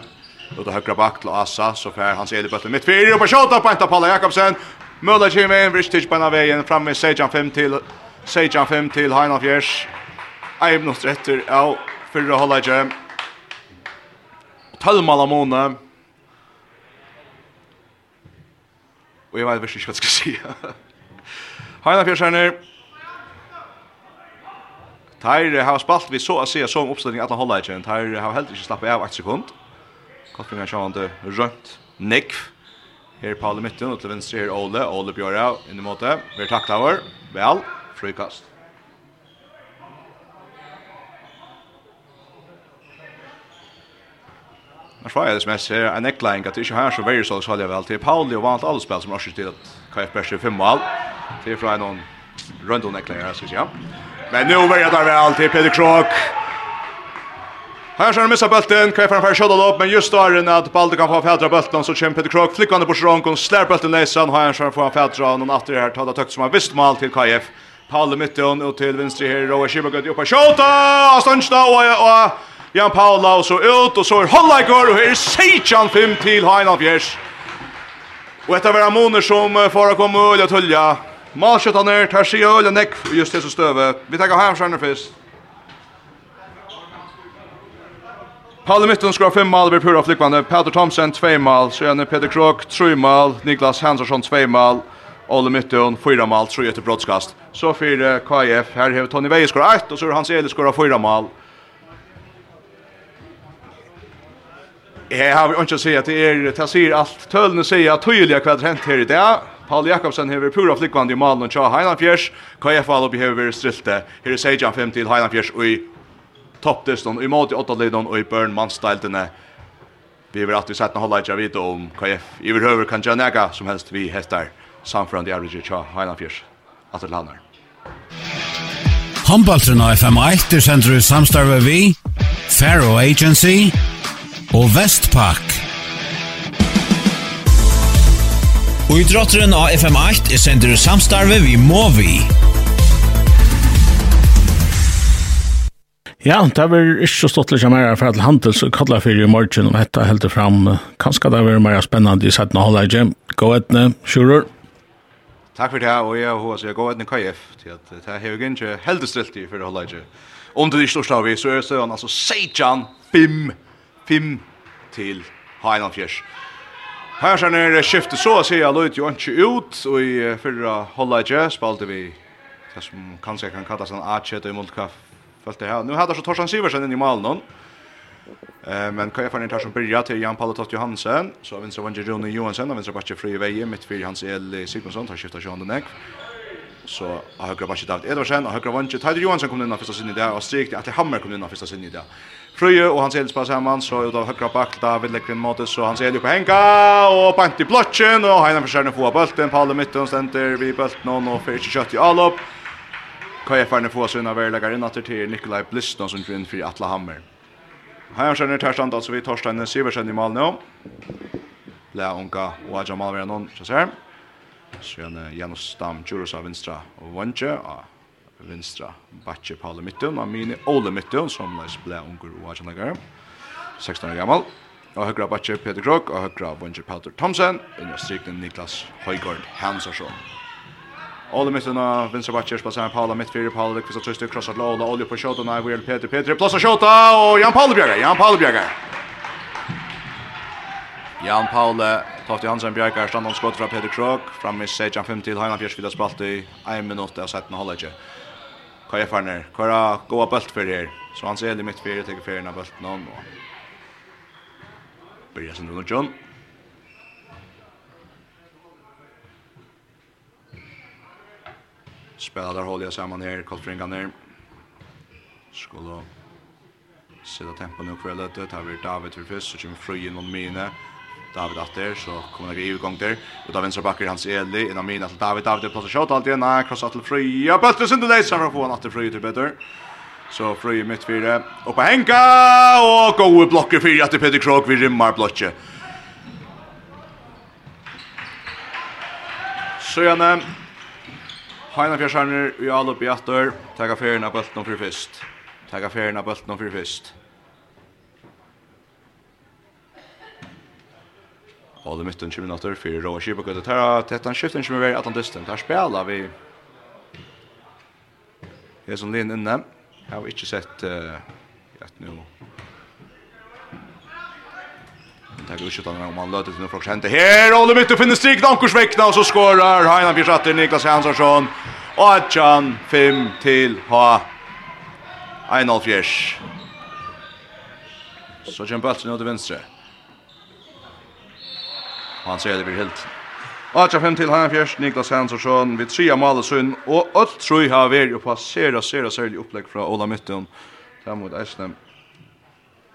C: och då högra back till Assa så för hans elbötten mitt fyra och på skott på inte Paula Jakobsen. Möller kommer in vrist på vägen fram med Sejan 5 till Sejan 5 till Heinolf Jers Eibnost retter av fyrre hållet tølmal av måne. Og jeg vet ikke hva jeg skal si. Heina fjersjerner. Teir har spalt vi så å se som oppstilling at han holder ikke. Teir har heller ikke slappet av 8 sekund. Kottfingar sjående rønt nekv. Her er Paul i midten og til venstre her Ole. Ole Bjørra inn i måte. Vi er taklet over. Vel, frikast. Han svarar sms här, en neckline att det inte har så väldigt så så väl till Pauli och vant alla spel som har till att KF Berger fem mål. Det är från någon rundel neckline här så ja. Men nu börjar det väl till Peter Krok. Här ska han missa bulten, KF han får skjuta upp men just då är det att Balde kan få fädra bulten så kämpar Peter Krok flickande på Sronk och slår bulten näsan har han ska få fädra någon åter här tar det högt som har visst mål till KF. Pauli mitten och till vänster här Roa Schibberg upp på skjuta. och... och Jan Paula og så ut, og så er Hollaikur, og her er Seitjan 5 til Heinald Fjers. Og etter hver ammoner som får å komme øl og tølja. Malskjøttaner, tar sig øl og nekk, just det som støve. Vi tenker Heimskjerner først. Palle Mitten skrar 5 mål vid pura flickvande. Peter Thomsen 2 mål, så är Peter Krok 3 mål, Niklas Hansson 2 mål, Olle Mitten 4 mål, så är det brottskast. Så för KIF här har Tony Veje skor 1 og så er Hans Eli skor 4 mål. Jeg har ikke å si at det er, det sier alt, tølene sier at tydelig hva det hent her i dag. Paul Jakobsen hever pura flikkvand i malen og tja Heinanfjers. KF Alubi hever strilte. Her er Sejan 5 til Heinanfjers og i toppdisten, i måte i åttalidon og i børn mannstiltene. Vi vil alltid sette holde ikke vite om KF. I vil høver kan gjøre nega som helst vi hester samfunnet i average tja Heinanfjers. Atter til
A: Hannar. Håndbaltrena FM1 er sender ut samstarve vi, Faro Agency, og Vestpak.
D: Og i drotteren av FM8 er sender samstarve vi må vi.
B: Ja, det var ikke så stått litt mer for at handels og kallet for i morgen og hette helt fram. Kanskje det var mer spennende i setten å holde ikke. Gå etne, Sjurur.
C: Takk for det, og jeg håper jeg gå etne KF til at det har jeg ikke helt stilt i for å holde ikke. Om det ikke står stadig, så er det sånn, altså, Sejan 5 5 til Heinan Fjers. Her sen er skiftet så å si at Lloyd jo ikke ut, og i fyrra holdet spalte vi det som kanskje kan kallas en A-kjøtt i Muldkaff. Følte det her. Nå hadde så Torsan Siversen inn i malen hon. Eh men kan jag få ner som börjar till Jan Pallatott Johansen, så vinstra vänster Jonny Johansson, och vinstra backe fri väje mitt för Hans El Sigmundsson tar skifta Jean Denek. Så har högra backe David Edvardsen och högra vänster Tider Johansson kom in i första sidan där och strikt att Hammer kom in i första sidan där. Frøye og Hans Eli spiller sammen, så ut av høyre bak da Villekvinn Måtes Hans Eli på henka, og bant i blotjen, og Heina forsøkene få av bølten, Palle Mytten stender vi bølten, og får ikke kjøtt i Alup. KF-erne får sina verlegger inn til Nikolai Bliston som kvinner for Atla Hammer. Heina forsøkene tar stand, altså vi Torstein Siversen i Malnå. Lea Unga og Adja noen, så ser. Sjøne Janus Stam, av Vinstra og Vondje, og vinstra Batje Paul Mitten og Mini Ole Mitten som leis ble unger og Arsenal 16 år gammel og høyre Batje Peter Krok og høyre Bunge Peter Thomsen under strikten Niklas Høygaard Hansarsson. Ole Mitten og vinstra Batje spiller Paul mitt fire Paul Kvist og Trøste krossat Lola olje på shot og nei Will Peter Peter plass og shot og Jan Paul Bjerger Jan Paul Bjerger Jan Paul Tofti Hansen Bjergar stannar skott fra Peter Krog, fram i 16-5 til Heinan Fjørsvila spalt i 1 minutt av 17 halvleikje hva jeg fann her. Hva er gode bølt for her? Så han ser det mitt fyrir, teker fyrir av bølt noen. Og byrja sin rundt John. Spela der holder jeg sammen her, kolfringan her. Skulle sitta tempo nu kvar lite, tar vi David för först, så kommer Fröjen och Mine. David Atter, så kommer det i igång där. Och då vänstra backen Hans Eli, en av mina till David. David på shot allt igen. Nej, crossat till Fröja. Bättre synd det så får han Atter Fröja till bättre. Så Fröja mitt fyra. Och på Henka och goda blocker för att Peter Krog Vi rimmar blocke. Så igen. Heina Fjarsarner i all upp i attor. Tagga ferien av bulten for fyrir fyrst. Tagga ferien av bulten om fyrst. håller mitten 20 minutter, för Roa Schipper går det här tätt han skiften som är Atlantis där spela vi Det er som linn inne. Jeg har ikke sett uh, att nu Det går skjuta om han löter till några folk Hände här. Olle mitt finner strik. Dankors väckna och så skorar Heinan Fjersatter Niklas Hansson. Och Atjan 5 till ha. Einolf Fjers. Så kjemper Balsen ut till venstre. Og han sier det blir helt. 8-5 til han fjers, Niklas Hansson, vi tre av Malesund, og alt tror jeg har vært å passere sere særlig opplegg fra Ola Mytten. Det mot Eisnem,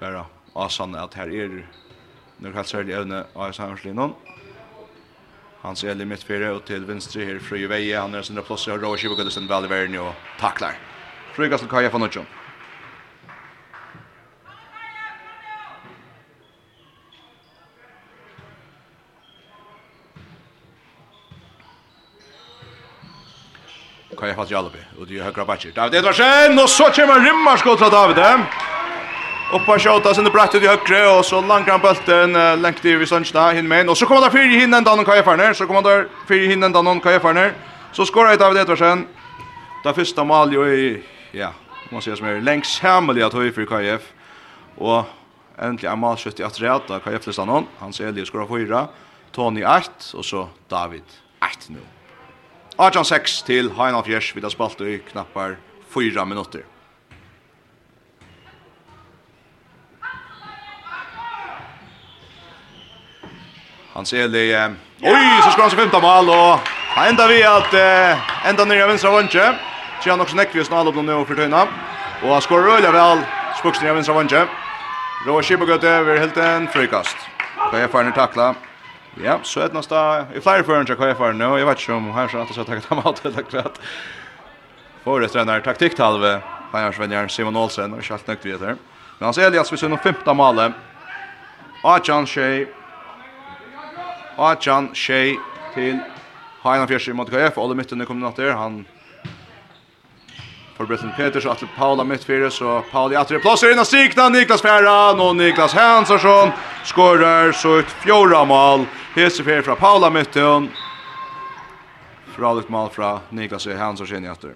C: bare asan at her er nok helt særlig evne av Eisnemslinjen. Han ser litt mitt fyrre, og til venstre her Frøyeveie, han er sin plass, og Råskiv og Gullesen velverden og takler. Frøygastel Kaja von Nudjon. kan jag fast jalla albi, Och det är högra backen. David Edvardsen och så kommer rymmarskott från David, Och på Oppa sen det bratt ut i høyre, och så långt han bølten uh, lengt i Visønsna, hinn med inn. Og så kommer där fyra hinnen då någon kan jag kajefarner, så kommer där fyra hinnen då någon kan jag kajefarner. Så skorar David Edvardsen. Det första mål ju i, ja, man sier som är längs hemliga att höj för KF. Och äntligen mål mal skjøtt i atreat av KF-listan någon. Han ser Elias skorar fyra, Tony 8, och så David 8 nå. 18-6 til Heinald Fjers, vi har spalt i knappar 4 minutter. Hans Eli, eh, oi, så skal han se femta mål og han enda vi at eh, enda nere vänstra vantje. Tjena också Nekvius när alla blir nu for tøyna. Og han skår rörliga väl, nere i vänstra vantje. Rå Kibagöte över helt en frikast. Kan jag få takla. Ja, så ett nästa i flyer för jag kvar för nu. Jag vet inte om han att så ta ta mat eller klart. För det tränar taktik halve. Han har Simon Olsen och skalt nökt vidare. Men han ser Elias ser sin femte mål. Achan Shea. Achan Shea till Hainan Fjersi mot KF. Alla mitten kommer natt där. Han for Bretton Peters og Atle Paula midtfire, så Pauli Atre plåser inn och sikna, Niklas Ferran och Niklas Hansson skårer så ut fjorda mål, hesefjer fra Paula midtfire, fra litt mål fra Niklas Hansson i Atre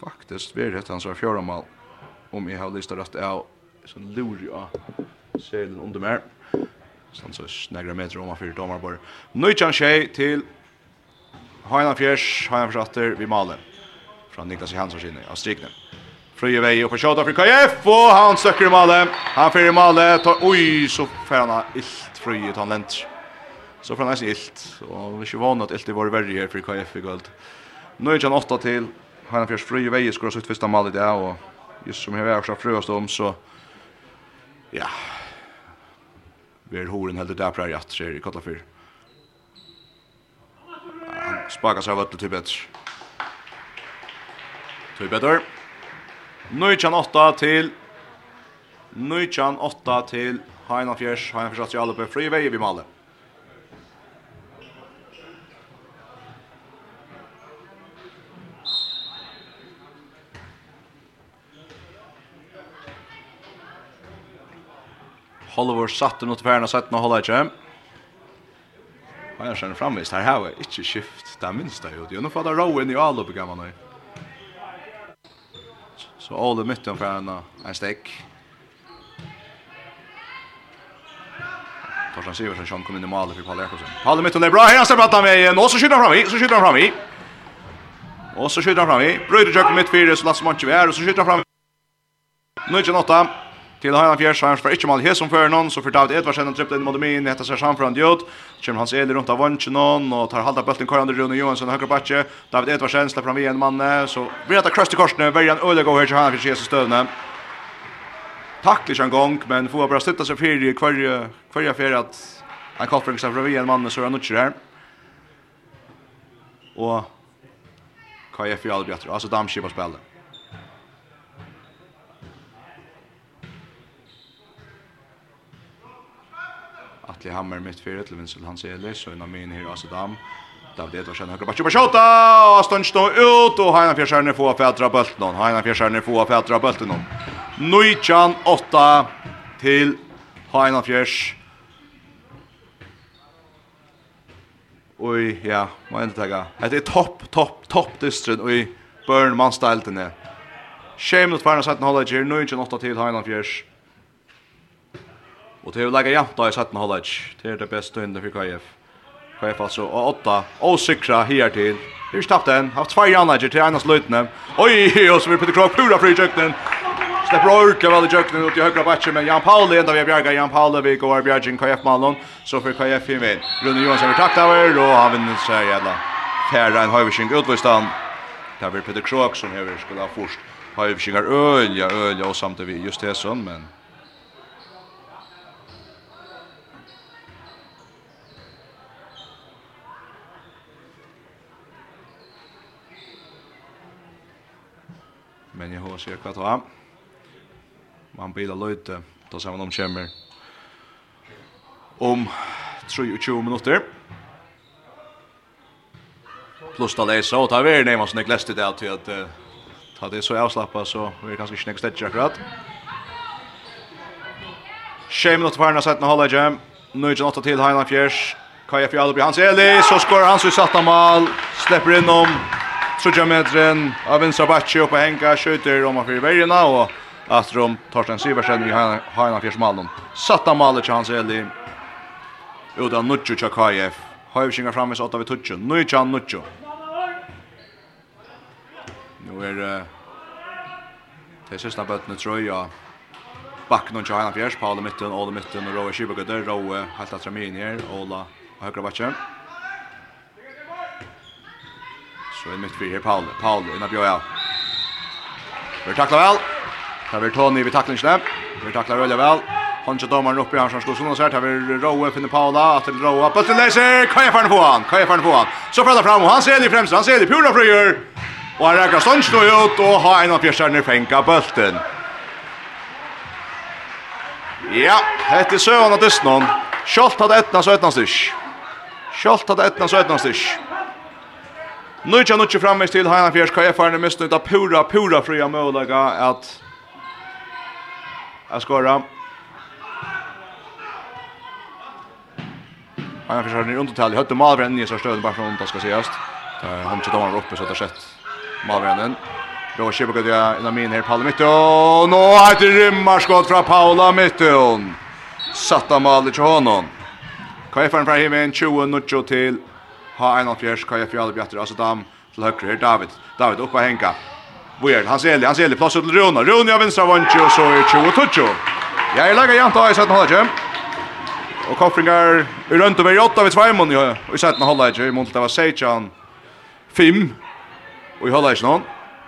C: Faktiskt vi det hans fjorda mål, om jag har listat rätt av, så lurer jeg selen under mer. Sånn så snägra meter om han fyrt omar bara. Nöjtjan tjej till Heinan Fjers, Heinan Fjatter, vi maler. Fra Niklas Johansson sinne, av strikne. Frøye vei oppe kjata for KF, og han støkker i malet. Han fyrer i malet, tar, oi, så fer han illt frøye, han lent. Så fer han nesten illt, og vi er ikke vanlig at illt er vår verre her for KF i kveld. Nå er han åtta til, Heinan Fjers frøye vei skor sitt første malet i dag, og just som jeg har vært frøyast om, så, ja, vi er horen heldig der prøy at skjer i Kotlafyr. Spaka seg av ötlu til betur. Til betur. 19-8 til 19-8 til Heina Fjers. Heina Fjers at Jalup er fri vei vi maler. Hollywood satte mot färna 17 og holder ikke. Og jeg kjenner framvist, her har jeg ikke skift, det er minst jeg gjorde. Jeg nå får det inn i alle på gamle nøy. Så alle mytten for en, en stek. Torsten Siversen, som kom inn i malet for Palle Jakobsen. Palle mytten er bra, her ser bratt med igjen. og så skyter han fram i, så skyter han fram i. Og så skyter han fram i. Brøyder kjøkken midt fire, så lasse man ikke vi er, og så skyter han fram i. Nøytjen åtta. Til Heiland han var ikke mal hes som før noen, så for David Edvarsen og trippet inn mot min, etter seg samfram diod, kommer hans Eli rundt av vansjen noen, og tar halda bølten korrande Rune Johansson og høyre batje, David Edvarsen slipper han vi en mann, så blir det krøst i korsene, verger han øyelig her til Heinan Fjersheims Jesus støvne. Takk litt en gang, men får bare støtta seg fyrir i hver hver at han kopper ikke fra vi en mann, så er han ikke der. Og KF i Albiatter, altså damskipa spiller. Atli Hammer mitt fyrir til Vincent Hans Elis og innan min her i Asadam. David Edvarsen høyre bakke på skjota og stund nå ut og Heina Fjersjerne få fætra bølten hon. Heina Fjersjerne få fætra bølten hon. Nujjan 8 til Heina Fjers. Oj, ja, må jeg tagga. Det er topp, topp, topp distrin, i Børn Mansdeltene. Shame mot final set knowledge here. Nujjan 8 til Heina Fjers. Och det är ju lägga jämta i 17 hållet. Det är det bästa under för KF. KF alltså och åtta osäkra här till. Hur stapt den? Haft två anlägger till Einas slutne. Oj, och så vi Peter Krog pura fri jöknen. Släpp orka väl i jöknen ut i högra backen men Jan Pauli ända vi bjärga Jan Pauli vi går bjärgen KF Malon så för KF i vinn. Rune Johansson vi taktar över och han vinner så här jävla. Färra en Höjvishing utvistan. Där blir Peter Krog som här skulle ha först. Höjvishingar ölja ölja och samtidigt just det sån men men jeg har sig hva ha. Man bilar løyte, da ser man om kommer Om 23 minutter. Plus da läsa og ta vi som snägg läste det alltid uh, ta det så avslappat så vi er kanskje ikke snägg stedje akkurat. Tjej Shame not varna sätta hålla jam. Nu är det till Highland Fjärs. Kaja Fjallup Hans Eli, så skorar han så i satt mal. Släpper in om Sucha metren av vinstra backe upp och Henka skjuter om för Verjena och Astrom Torsten Siversen i Hanna Fjersmallen. Satta målet till Hans Eli. Utan Nuccio Chakayev. Hövshingar framme så åtta vid Tuccio. Nu är Chan Nuccio. Nu är det det sista bøttene, tror jeg, bakken og Hanna Fjers, Paul i mitten, Ola i mitten og Rowe Kibagöder. Rowe helt att ramin här. Ola högra backen. Så er mitt fyr her, Paul. Paul, inna bjør av. Vi takler vel. Her vil Tony vid taklingsene. Vi takler veldig vel. Hanske domaren oppe i hans som skulle sånn her. Her vil Rowe finne Paula. At til Rowe. Bøtten leser. Kan jeg ferne på han? Kan jeg ferne på han? Så prater fram. Og han ser det i fremst. Han ser det i pura frøyer. Og han rekker ståndstå ut. Og har en av fjersterne fenka bøtten. Ja, hette søvann av dysten. Kjolt hadde etna styrs. Kjolt hadde etna styrs. Nu kan nog frammes till Hanna Fjers KF är mest nöjda pura pura fria möjliga att att skora. Hanna Fjers har ni under tal. Hade i så stöd bara från ska ses. Där han inte domar uppe så där sett Malvren. Då kör vi in i min här Paula mitt och nu har det rymmarskott från Paula Mitton. Satta målet till honom. KF är fram hemmen 20-0 till ha en av fjärs Kaja Fjäll Bjatter alltså dam till höger här David. David upp och hänga Bojer han ser han ser plats till Rona Rona av vänstra vånche och så är 20 touch Jag är lägger jant i sätten hålla Och koffringar runt över 8 vid Svajmon ja i sätten hålla jag i det var Sejan 5 och i hålla någon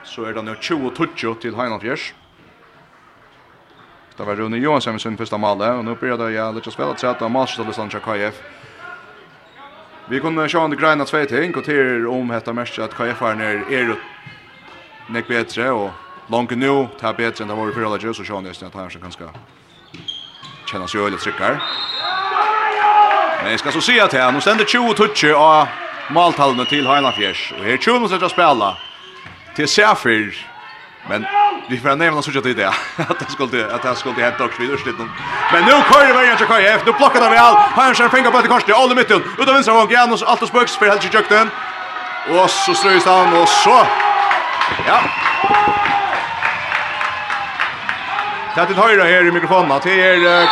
C: så er det nu 20 touch till Heinolfjärs Det var Rune Johansson som första målet och nu börjar det jag lite spela så att matchen till Sandra KF Vi kunne se under greina tvei ting, og til om hetta mest at KF-aren er er nek betre, og langt nu, det er betre enn det var i fyrra så se han nesten at han er ganske kjenner seg øyelig trykker. Men jeg skal så si at her, nå stender 20 tutsi av maltallene til Heina Fjers, og her er 20 som skal spela till Sefir, Men vi får nämna så att det där att det skulle att det skulle hämta också vidare slutligen. Men nu kör det vägen till KF. Nu plockar de väl. Han skär på det korset. Alla mitten. Utav vänstra gång och Altos spöks för Helge Jökten. Och så ströjs han och så. Ja. Det till högra här i mikrofonen. Det är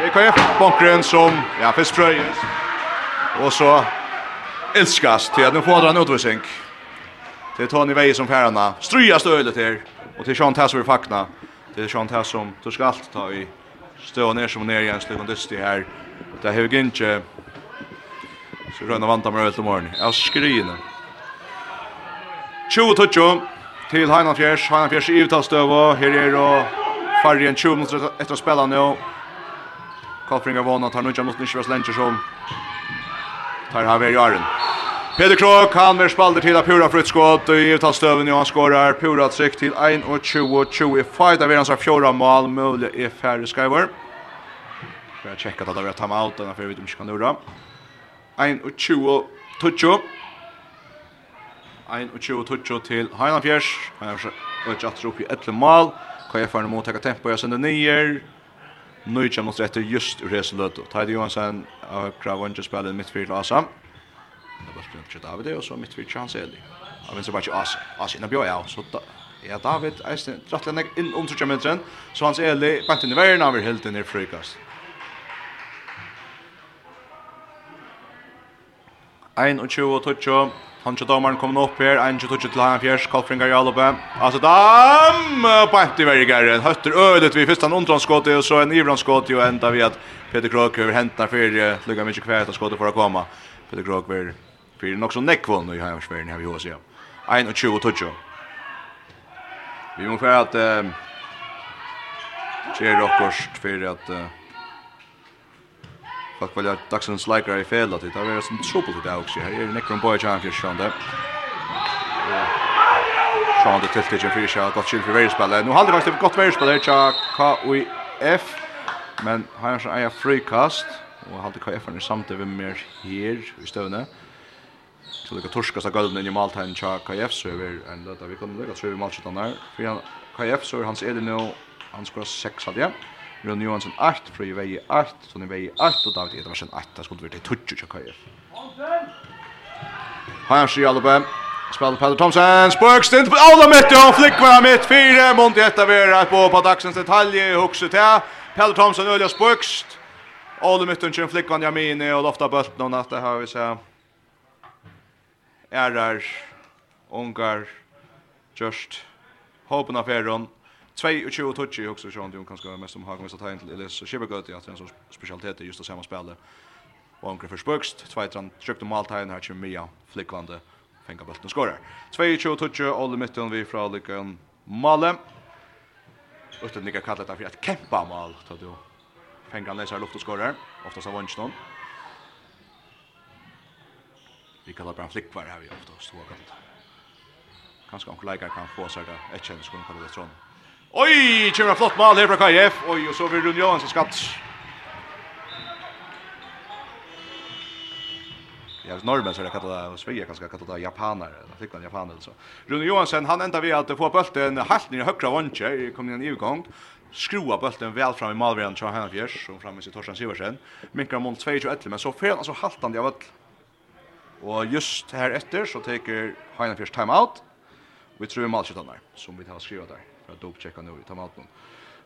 C: det är KF Bonkren som ja, först ströjs. Och så älskas till att nu får han utvisning. Det är Tony Veje som färarna. Stryja stölet här. Och till Sean Tass vi fackna. Det är Sean Tass som du ska allt ta i stå ner som ner igen stycken dysti här. Det är inte. Så röna vanta med öl om morgon. Jag skriner. 20-20 till Heinafjärs. Heinafjärs i utavstöva. Här är då färre än 20 minuter efter att spela nu. Kalfringar vana tar nu inte mot Nishvers Lencher som tar här vid Jaren. Peter Krok, han med spalder til av Pura fruttskott, og i uttalstøven jo han skårer Pura trykk til 21-20 i fight, av er hans fjorda mål, mulig i færre skyver. For jeg tjekka at det var time out, denne før vi ikke kan nura. 21-20. 21-20 til Heinafjers. Heinafjers og Jatter opp i 11 mål. KF-erne mot teka tempo jeg sender nyer. Nu kommer mot etter just ur reseløt. Teide Johansen av Høkra spiller midt fyrir til Asam. Det var spelar till David och så mitt vid chans är det. Jag vet inte vad jag as. As innan bjöj jag så Ja, David är rättligen in under 20 minuter så hans Eli bant in i världen över helt ner frukast. Ein og tjo og tjo Han tjo domaren kommer opp her, ein tjo tjo til han fjers, Kalfringar Jalope. Altså, dam! Bant i vergaren, høtter ødet vi, først han undranskåte, og så en ivranskåte, og enda vi at Peter Krok Krog hentnar fyrir, lukka mykje kvært av skåte for å komme. Peter Krog vil Fyrir nok så nekvån i heimarsverden her vi hos ja. 21 og 20. Vi må fyrir at eh, Kjer okkurst fyrir at uh, Folk velja dagsens likar i fel at det er sånn trupel til det også. Her er nekron boi tjern fyrir sjående. Sjående tiltidgen fyrir sjående, gott kyl fyrir verispillet. Nå halde faktisk godt verispillet her KUF, men har han sånn frikast. Og halde KUF er samtidig med mer her i støvne så det kan torska sig gulden i Maltain tja KF så över en detta vi kunde lika tror vi matchen där för han KF så hans är det nu han skora 6 av det. Ron Johansson 8 för i väg 8 så ni väg 8 och David Edvarsen 8 där skulle vi till touch tja KF Här ser alla på Spelar Pelle Thomsen, på alla mitt, ja, flickvar mitt, fyra, mot i ett av på, på dagsens detalj, huxet här, Peter Thomsen, Ölja Spurgst, alla mitt, en flickvar, Jamini, och lofta bult, någon att det här vi ser ærar, ungar, just hopen av ferron. 22 touch också så han kanske mest om Hagen så tar till Elias så Schibbergöt att en sån specialitet är just att samma spelare. Och angrepp för Spökst, tvåtran köpte måltiden här till Mia Flickvande fänga bollen och skorar. 22 touch all the mitten vi från Lyckan Malem. Och det nickar kallat för att kämpa mål tar du. Fänga läsa luft och skorar. Oftast av Weinstein vi kallar bara flickvar här vi ofta och stora gott. Kanske onkel Leikar kan få sig det. ett känns skulle kalla det sån. Oj, kör flott mål här från KF. Oj, och så vill Rune Johansson skatt. Jag vet normen så det kallar det Sverige kanske kallar det japaner eller fick man japaner så. Rune Johansson han ända vi att få bollen halt ner i högra vånche kom in i utgång skrua bulten väl fram i målvärden så han fjärs och framme sig Torsten Siversen. Minkar mål 2 11 men så fel alltså haltande av öll Og just her etter så teker Heina Fjers timeout. Vi tror malskjøttanar, som vi har skrivet der, for å dopchecka nå i timeouten.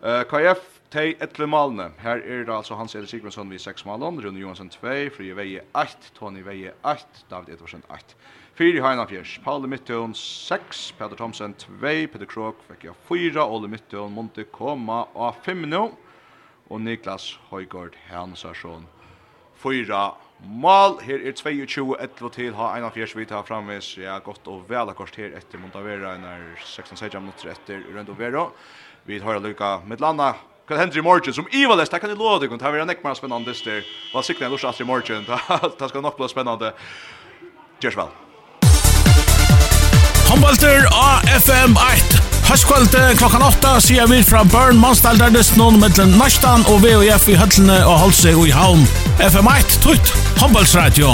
C: Uh, KF, tei etle malene. Her er det altså Hans Eli Sigmundsson vi 6 malen, Rune Johansson 2, Fri Veie 8, Tony Veie 8, David Edvarsen 8. Fyri Heina Fjers, Paule Mittun 6, Peter Thomsen 2, Peter Krog fikk jeg 4, Ole Mittun, Monte Koma og 5 nå. Og Niklas Høygaard Hansarsson 4 Mal her er 22 11 til ha 41 vita framvis. Ja, godt og vel akkurat her etter Montavera når 16 16 minutter etter Røndo Vero. Vi har lukka med landa Kan Henry Morgan som Ivar Lest, kan det lova dig, det här är näckmar spännande där. Vad siktar Lars Astrid Morgan, det ska nog bli spännande. Görs väl.
B: Handbalter AFM 8 Høstkvöld klokkan 8 sier vi fra Burn Monstaldardest noen mellom Nastan og VOF i høllene og Holse og i Havn. FM1 Tutt, Håndballsradio.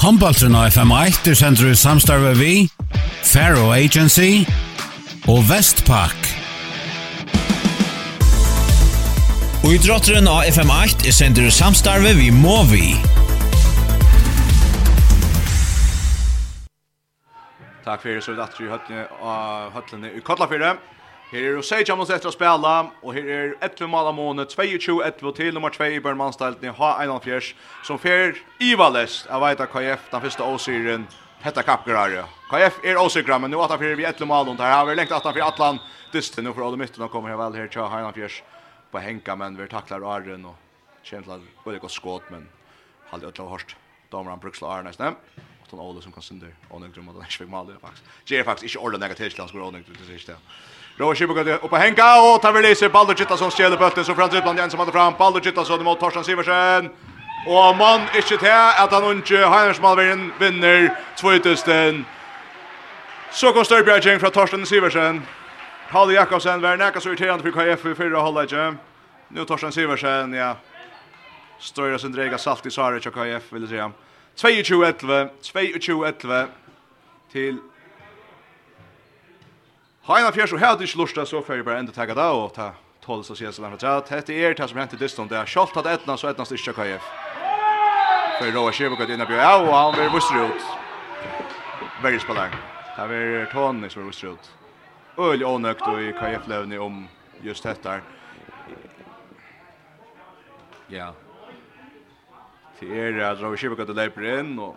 A: Håndballsen og FM1 er sender i samstarve vi, Faro Agency og Vestpak.
D: Og idrotteren av FM8 er sender i samstarve vi Movi.
C: Takk fyrir så vidt i høttene av høttene i Kotlafyrre. Her er Rosei Kjamos etter å spela, og her er 11 mala måned, 22-11 til nummer 2 i Børnmannstelten i H1-fjers, som fer Ivalest, jeg vet at KF, den første åsyren, hetta kappgrare. KF er åsikra, men nu 18-4 vi 11 mala måned, her har vi lengt 18-4 Atlan, dysten, nu får alle mytten og kommer her vel her til H1-fjers på henka, men vi taklar Arren og kjent til at det godt skåt, men halde ødla hårst, damer han bruksla Arren, nesten. Anton Ole som kan synder och några mot Lars Vigmal faktiskt. Ger faktiskt inte ordentligt negativt lands går ordentligt det sist. Roa Kibbe går upp och hänga och tar väl i sig Baldur Gittasson stjäler bötten så Frans Utland som hade fram Baldur Gittasson mot Torsten Siversen. Och man inte till att han inte Heimersmalvin vinner 2000. Så kom Störbjergjeng från Torsten Siversen. Paul Jakobsen var näka så irriterande för KF i förra halvleken. Nu Torsten Siversen, ja. Störa sin dräga salt i Saric och KF vill säga. 22-11 til Heina fjers og her hadde ikke lust så får jeg bare enda tagga da og ta tål så sier jeg så langt at dette er det som hentet distan det er kjolt at etna så etna styrkja KF for Roa Kjevuk at bjør ja og han vil vusser ut veldig spallang det er Tony som vil vusser ut øyelig ånøkt og i KF-levni om just dette ja til er at Ravi Shibakata leiper inn, og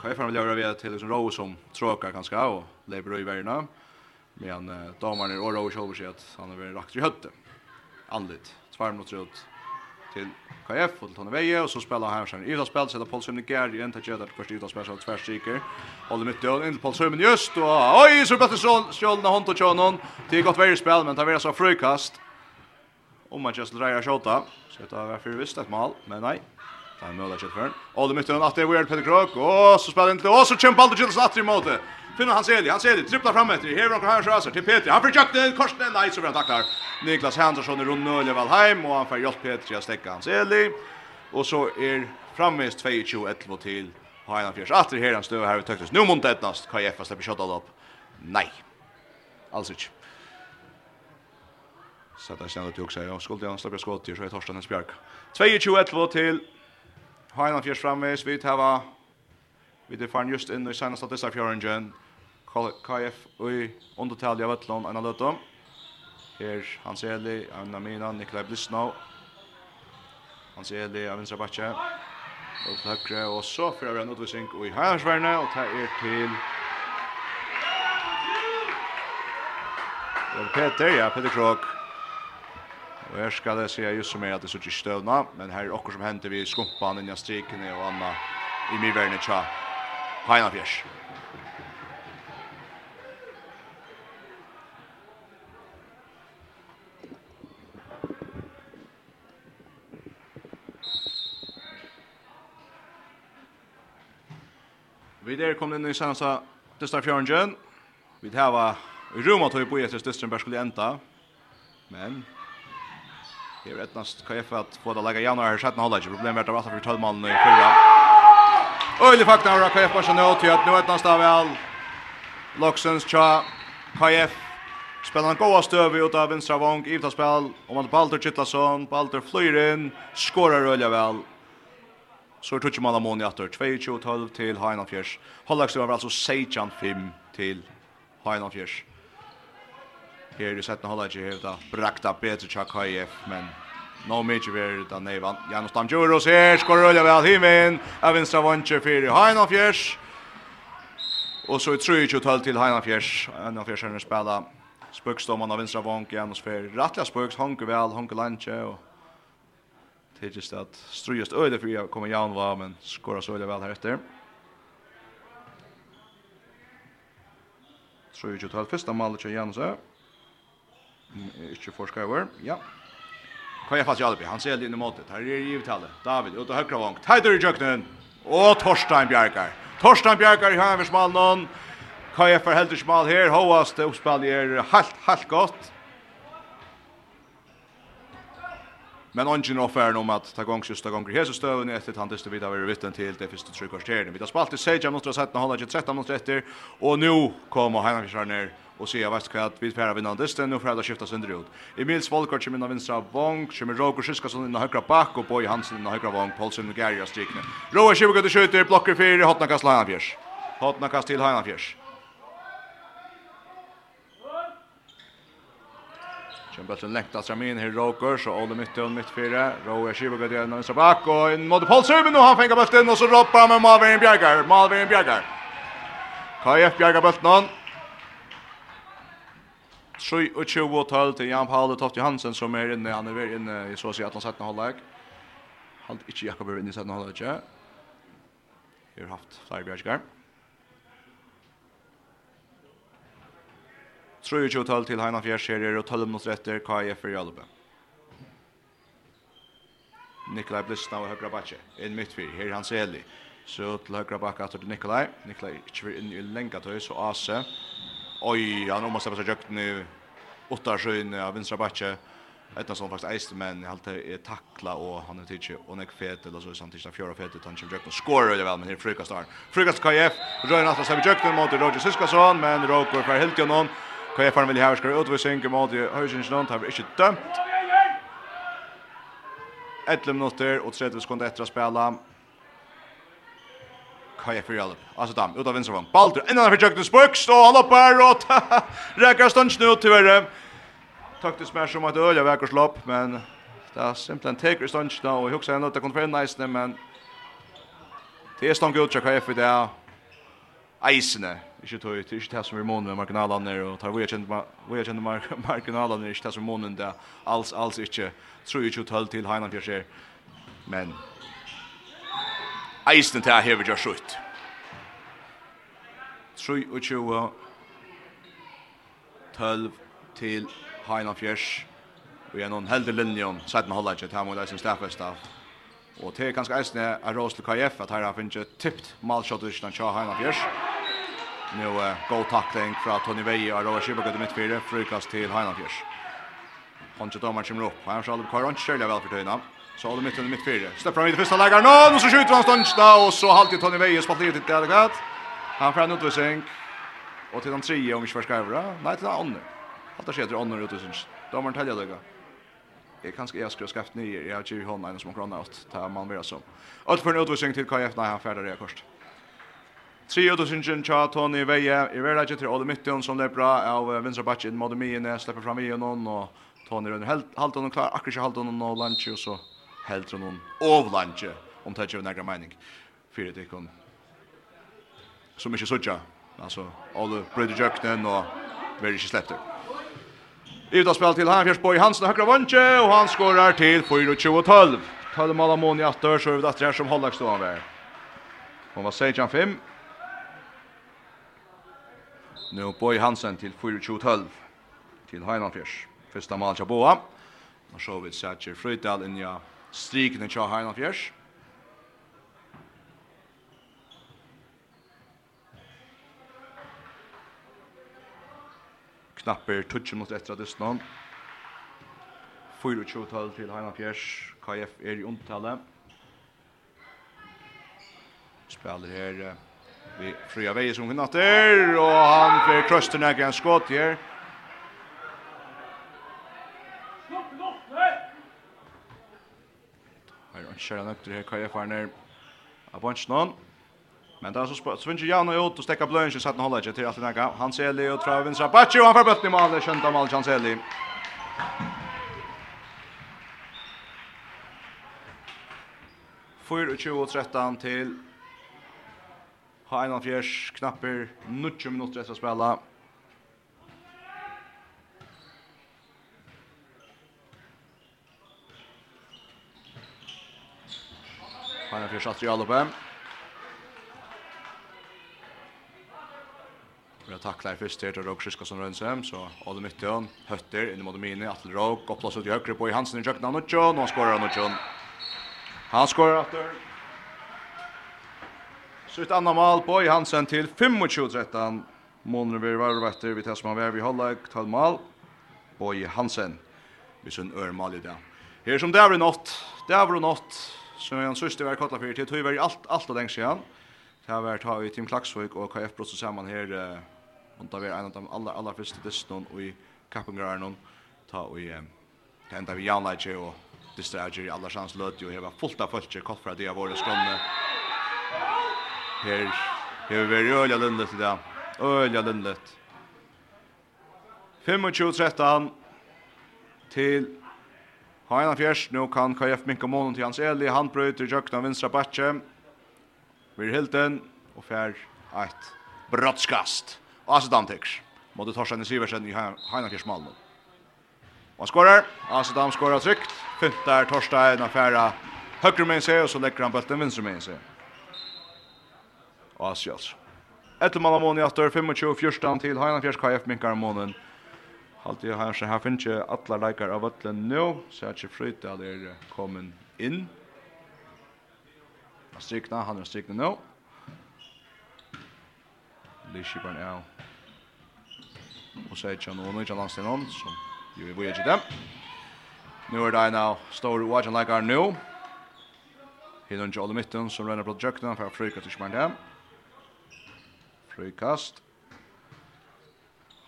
C: kan jeg fremme løyre vi til liksom Ravi som tråkar kanskje, og leiper i verden, men uh, damerne og Ravi Shilver sier at han har vært rakt i høtte, andlit, tvær minutter ut til KF og til Tonne Veie, og så spiller han seg en idrettsspill, setter Paul Sømmen Gerd igjen, tar kjøret først idrettsspill, så tvers striker, holder midt i inn til Paul Sømmen just, og oi, så blir det skjølende hånd og kjønnen, det er godt verre spill, men det er så frøykast, om man just drar skjuta. Så det var för visst ett mål, men nej. Det är möjligt att förn. Och det mitten att det är Peter Krok. Och så spelar inte och så kämpar Aldo Gilles att i målet. Finner han Eli, han Eli tripplar fram efter. Hever han här så till Peter. Han försökte en kors nej så bra tacklar. Niklas Hansson i rund nöle väl hem och han får hjälp Peter att stäcka hans Eli. Och så är framvis 22-11 till. Har han fjärs her här han står här vi tänkte. Nu montetnast. Kan jag fast släppa skottet upp. Nej. Alltså inte. Så där kände jag också jag skulle jag släppa skott till så jag Torsten Björk. 22-11 till Hainan fjärs framme vi har vi det fan just in i senaste dessa fjärringen. KF i undertal av Atlon en av Här Her Hans Eli, Anna Mina Nikolaj Blisnau. Hans Eli av Vinstra Batje. Og til høyre, og så vi en utvisning i Härsvärne och tar er till Peter, ja, Peter Krog. Og her skal jeg si just som er at det sitter ikke støvna, men her er okkur som henter vi skumpan inn i strikene og anna i myrverne tja Heina Fjers. Vi der kom inn i senasta Dystar Fjörnjön. Vi hava rum at vi på etter Dystar Berskoli enda. Men Det är rätt KF att få det lägga januari här sjätte hållet. Problem vart att för 12 mål i förra. Öjlig fakta har KF på sig nu till att nu ett nästa väl. Loxens cha KF spelar en goda stöv ut av vänstra vång i spel, Om man Balter Kittlason, Balter flyr in, skorar öliga väl. Så tror jag mala har mån i åter 22-12 till Heinafjärs. Hållagstöv var alltså 16-5 till Heinafjärs. Her i setten hållet ikke hevda brakta bedre tja KF, men nå mykje ver da neivan. Janus Damdjuros her, skår rølja vel himin, av vinstra vantje fyrir Heinafjers. Og så er 3-12 til Heinafjers, Heinafjers er spela spøksdommen av vinstra vank, Janus fer rattla spøks, honke vel, honke lantje, og tidligst at strujast øyde for jeg kommer Jan var, men skåra så øyde vel her etter. Strujast 12, fyrsta malet til Janus er. Ikke forsker over. Ja. Kan er fast i Albi? Han ser det inn i måte. Her er givetale. David, ut og høyre vang. Teider i kjøkkenen. Og Torstein Bjerkar. Torstein Bjerkar i Høyversmalen. Hva er for heldig smal her? Håast oppspall er helt, helt godt. Men ongen er offeren om at ta gång sista gånger hese stöven efter han dyste vidare över vitten till det första tre kvarteren. Vi har spalt i Sejan och sett när han 13 mot 30 och nu kommer Heinan Fischer ner och se veist hva vad vi färra vinnan dyste nu för att skifta sindri ut. Emil Svalkart kommer in vänstra vång, kommer Roger Siskason in högra back och Boy Hansen in högra vång, Paulsen og Gary strikne. Roa Sjöberg skjuter blockar för i hotna kastlajan Hotna kast till Heinafjärs. Kjem bulten lengt fram Ramin här Roker så Ole mitt och mitt fyra. Roger Shiva går igen och så bak och in mot Paulsen men nu han fänga bulten och så droppar med Malvin Bjergar. Malvin Bjergar. KF Bjergar bulten. 3 och 20 och 12 till Jan Paul Toft Johansen som är inne han är inne i så att säga han sätter hållag. Halt inte Jakob inne i sätter hållag. Jag har haft Flybergar. 23 til Heina Fjerskjerier og 12 mot retter KF i Alba. Nikolaj Blissna og Høgra Batje, inn mitt fyr, her hans Eli. Så til Høgra Bakka til Nikolaj, Nikolaj ikke vil inn i lenga tøy, så Ase. Oj, han omast er på seg jøkken i Ottarsøyne av Vinstra Batje. Etna som faktisk eiste, men jeg halte er takla, og han er tidsi, og nek fet eller så er han tidsi fjora fetel, han kommer jøkken og skårer veldig vel, men her frukast har han. Frukast KF, Røyna Atlas har vi jøkken mot Roger Siskason, men Roger fra Hiltjonon, KFN vil her skal utvisning mot Høysensland, har ikke dømt. 11 minutter og 30 sekunder etter å spille. KF for hjelp. Altså dam ut av vänstervan. Baldur innan han försökte spux og han hoppar och ut til verre. tyvärr. Taktiskt mer som att øye vekker slopp men det är simpelthen teker stund og och husker ändå att det kommer en nice men det är stånd til KF i det. Eisene. Ikke tog ut, ikke det som er månen med marginalene, og tar vi har kjent marginalene, ikke det som er månen, det alls, alls ikke, tror ikke uthold til Heinan Fjerskjer, men eisen til jeg hever gjør sutt. Tror ikke tølv til Heinan Fjers, og gjennom heldig linjen, sett med holdet ikke, til her må leise en stafest av. Og det er ganske eisen er Rosel KF, at her har finnet tippt malskjøttet ikke den tja Heinan Fjerskjer, Nu uh, god tackling från Tony Veje och Roger Schibbe går mitt fyra frukast till Heinafjärs. Hanche domar kommer upp. Han skall på Hanche själva väl för Töna. Så håller mitt under mitt fyra. Släpp fram i det första läget. Nå, nu så skjuter han stundsna och så halter Tony Veje spaltet ut det. Han får en utvisning. Och till den tredje om vi ska skriva. Nej, till den andra. Halter sig till andra utvisning. Domaren täljer det. Jag kanske jag skulle skaffat ner. Jag har ju honom en som har kronat åt. Ta man vidare så. Allt för en utvisning till KF. Nej, han färdar det kost. Tre och synsjen tja Tony Veje i världen till Ole Mytton som det bra av vänstra backen mot Mien släpper fram igen och Tony runt helt halt honom klar akkurat halt honom och lunch och så helt honom av lunch om tar ju några mening för det kon så mycket sådär alltså alla bröder jöknen och väldigt inte släppte Utan spel till Hamfjörsborg Hansen högra vänche och han skorar till 4-2-12. Tölv Malamoni attor så är det att som hållax då han var. Hon var 6-5. Nu Boy Hansen till 4-12 till Heinanfjärs. Första mål till Boa. Och så vid Satcher Fröjdal in ja striken till Heinanfjärs. Knapper touch mot etter det snön. 24-12 till Heinanfjärs. KF er i undertallet. Spiller her... Uh, Vi fria veier som natter, og han får krøsten her, en skått her. Her er kjære nøkter her, Kaja Farner, av Bonsjnån. Men det er så svinner Jan og ut og stekker bløyen, så satt han holder ikke til alt det Hans Eli og Trav Vinsra, Batsi, og han får bøtten i mål, Det av mål, Hans Eli. Fyr og og 13 til Ha en av fjers, knapper, 90 minutter etter å spille. Ha en av fjers, Atri Alupe. Vi har tacklar först här till Råk Siskarsson Rönsheim, så Olle Mytton, Hötter, in mot Mini, Atle Råk, upploss ut i högre på i Hansen i Jökna Nutsjon, och han skorar Nutsjon. Han skorar efter. Sitt andra mål på i Hansen till 25-13. Månner vi varvetter vi som man vär vi håller tal mål på i Hansen. Vi sen örmal i det. Här som det är något. Det är något. Så jag syster var kottla för till tog vi allt allt och längs igen. Det har varit har vi Tim Klaxvik och KF Brots samman här och där vi en av de allra allra första distan och i Kappengrönen ta och i enda vi Jan Leitje och distrager i alla chans löt ju och fullt av folk koffra det av våra skånne her her ver ølla lundet i dag. Ølla lundet. 25-13 til Haina Fjers, nu kan KF minka månen til Hans Eli, han brøyter jøkna av vinstra batje. er Hilden, og fær eit brottskast. Og Asit Antiks, måtte Torstein Siversen i Haina Fjers Malmö. Og han skårer, Asit Am skårer trygt, Fyntar Torstein og færa høyre med seg, og så legger han bøtten vinstre med seg og Asjals. Etter mann av måneden i atter, 25-14 til Heinafjers KF minkar måneden. Halt jeg her, så her finnes ikke alle leikere av Vøtlen nå, så jeg er ikke fryt at dere kommet inn. Han strykna, han er strykna nå. Liskiperen er og sier ikke noe nødvendig langs til noen, så gjør vi bøyer til dem. Nå er det en av store oagen leikere nå. Hinner ikke alle midten som renner på djøkkenen, for å fryker til ikke dem. Frøykast.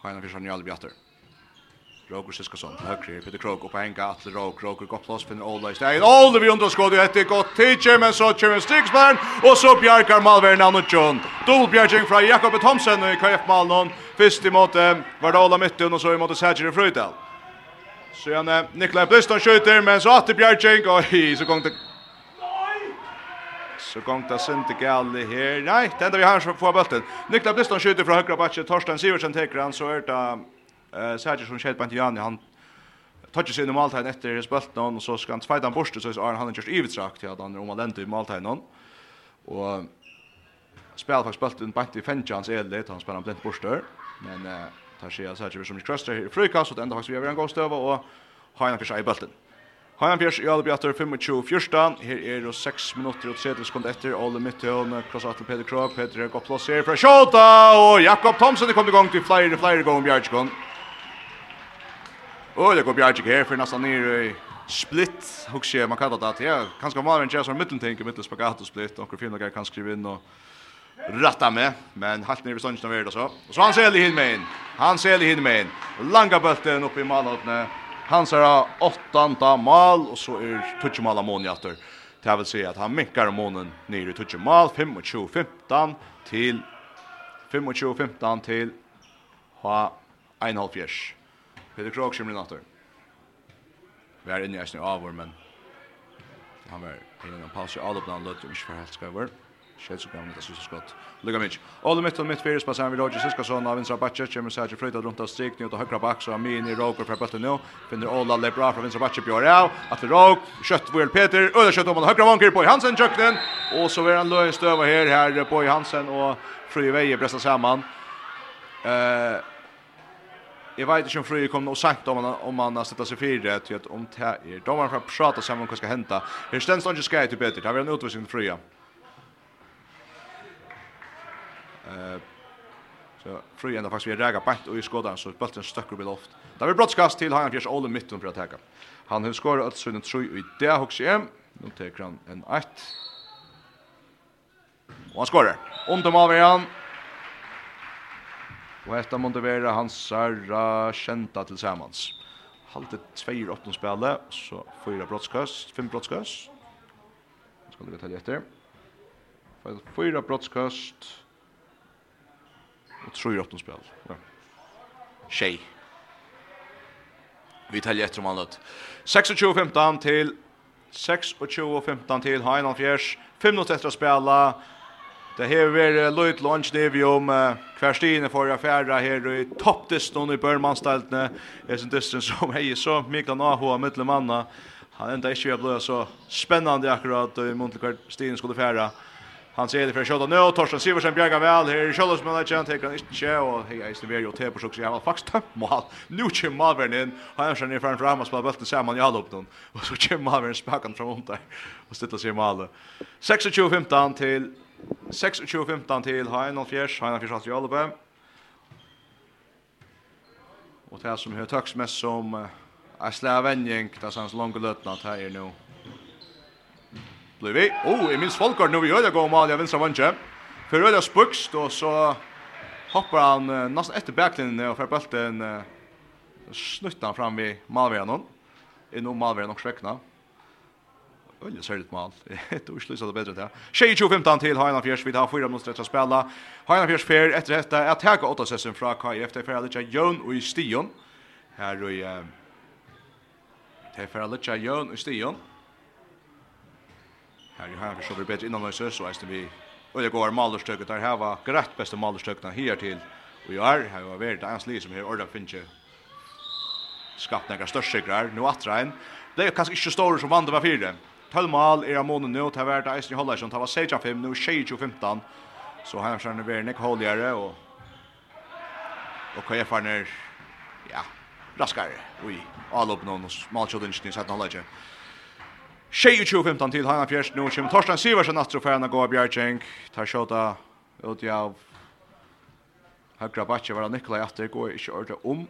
C: Heina Fischer Njall Bjatter. Roger Siskason til høyre, Peter Krog oppe henga, Atle Rog, Roger godt plass, finner Ola i stein, Ola vi underskåd i etter godt tidsje, men så kommer Stigsberg, og så bjarkar Malver Nanutjon. Dolbjergjeng fra Jakob Thomsen i KF Malnon, først i måte var det Ola Mittun, og så i måte Sætjer i Frøydal. Så gjerne Nikolaj Bliston skjuter, men så Atte bjerking, og i så gong det Så gong där synd till Galle här. Nej, det enda vi har som får bollen. Niklas Bliston skjuter från högra backen. Torsten Siversen tar han så är det eh Sergio som skjuter på Antjani. Han tar sig in i måltagen efter hans bollen och så ska han tvåta han borste, så er han just ivitrakt till at han om han länder i og Och spelar bulten bollen bant i Fenchans eller han spelar blint borste, Men eh tar sig Sergio som kröster i frikast och enda faktisk vi har en god stöva og har han för sig bulten. Hajan Fjers i Alebjater 25-14. Her er det 6 minutter og 30 sekunder etter. Ole Midtøen, Kross Atle Peter Krog, Peter er godt plass her fra Kjota. Og Jakob Thomsen er kommet i gang til flere, flere ganger Bjergjikon. Og det går Bjergjik her for nesten nere i split. Hukse, man kallar det at ja, kanskje man var en kjæs av mitteltenke, mittelspagat og split. och film kan skrive inn og ratta med, men halt ner vid stånden av er det så. Så han ser det med. Han ser det hinn med inn. Langa bulten oppe i malhåttene hans er åttanda mal, og så er tutsjemal av månen jatter. Det vil si at han minkar månen nere i tutsjemal, 25-15 til 25-15 til ha 1,5 fjers. Peter Krog kommer skimmer natter. Vi er inne i eisen i avår, men han var inne i en pass i avløpna, han lød jo ikke for helt skrever. Kjells og gamle, det synes jeg skott. Lykke mye. Ole mitt og mitt fyrir spassar vi Roger Siskason av vinstra bakke, kommer Sergio Frøyda runt av strik, nytt og högra back så Amin i Roger för bulten nu. finner Ola Lebra från vinstra bakke, Bjørn Rau, Att vi Rog, kjøtt Vuel Peter, Öde kjøtt om han høyre vanker, i Hansen köknen. Och så är han lös stöva här här på i Hansen och Frøy Veie bresta samman. Eh, Jag vet inte om Fröje kommer och sagt om man, om man har sig seg det. til att om det er. Da var han fra å prate om vad ska hända. Her stendst han ikke skrevet til Peter. Det var en utvisning til Fröje. Eh så fru ända faktiskt vi räga bant och i skådan så bulten stöcker vid loft. Där vi broadcast till han Fjärs all i mitten för att ta. Han har skorat ett en tror i det också hem. Nu tar han en 8. Och han skorar. Under mål igen. Och efter måste vara hans Sarra kända tillsammans. Halte 2-8 spelet, så fyra brottskast, fem brottskast. Ska det vi ta efter. Fyra brottskast. Och tror jag att de spelar. Ja. Tjej. Vi täljer efter om annat. 26-15 till 26-15 till Heinald Fjärs. 5 minuter efter att spela. Det här är Lloyd Lunch det vi om uh, kvarstine för affärer här i toppdistan i Börmanstältne. Det är en distan som är så mycket naho av mittlemanna. Han enda inte jag blev så spennende akkurat i Montelkvarstine skulle färra. Han ser det för skott nu och Torsten Siversen bjärgar väl här i Kjellsmölla chans tar han inte och hej är Silverio Tepo så jag har faktiskt tömt mål. Nu kommer Malvern in. Han kör i fram fram och spelar bollen samman i halvlopet och så kommer Malvern spakar fram om där och ställer sig i mål. 26-15 till 26-15 till Heinolf Fjärs, Heinolf Fjärs i Albe. Och det som hör mest som är slävenjäng där sans långa lötnat här nu blir vi. Oh, jeg minns Folkard nu gjør det gå om alja vinstra vantje. For øyla spukst, og så hoppar han uh, nesten etter backlinjen og fer bulten uh, snuttar han fram i Malverjanon. Innom Malverjanon også vekna. Ölje ser ut mal. Det är slut det bättre där. Tjej 15 till Hainan Fjärs vi tar fyra mot rätta spela. Hainan Fjärs fer efter detta att ta åtta session från KF till Färdicha Jon och i Stion. Här då i Det är Färdicha Jon och Stion. Här i här så blir bättre innan så så är vi och det går malerstöket där här var grätt bästa malerstyckna här till och jag har har varit värd ens liv som här ordan finns skapt några större största nu att rein det är kanske inte stora som vann det var fyra 12 mål är månen nu tar värda Eisen håller som tar var 6-5 nu 20-15 så här så är det väl hålligare och och kan jag få ner ja raskare oj all upp någon smalchoden i så att 22-15 til Hanna Fjers, nå kommer Torstein Siversen natt og ferna gå Bjergjeng, tar sjåta ut i av høyre Batje, var det Nikolai Atter, går ikke ordre om.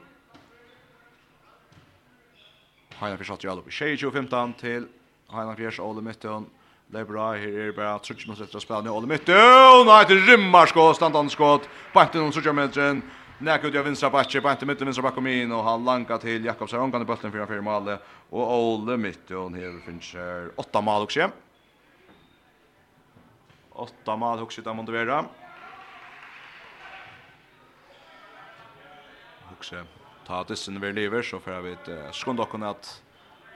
C: Hanna Fjers, satt i alle 22-15 til Hanna Fjers, Ole Mytton, Det er bra, her er bare 30 minutter etter å spille, nå Ole Mytton, nei, det rymmer skått, standande skåd, på 1-0, minutter, Näka ut av vinstra backe, på inte mitten vinstra backe in och han lankar till Jakobsen omgående bulten 4-4 mål och Ole mitt och hon här finns åtta mål också. Åtta mål också där Montevera. Också ta dissen vi lever så får vi ett skund och att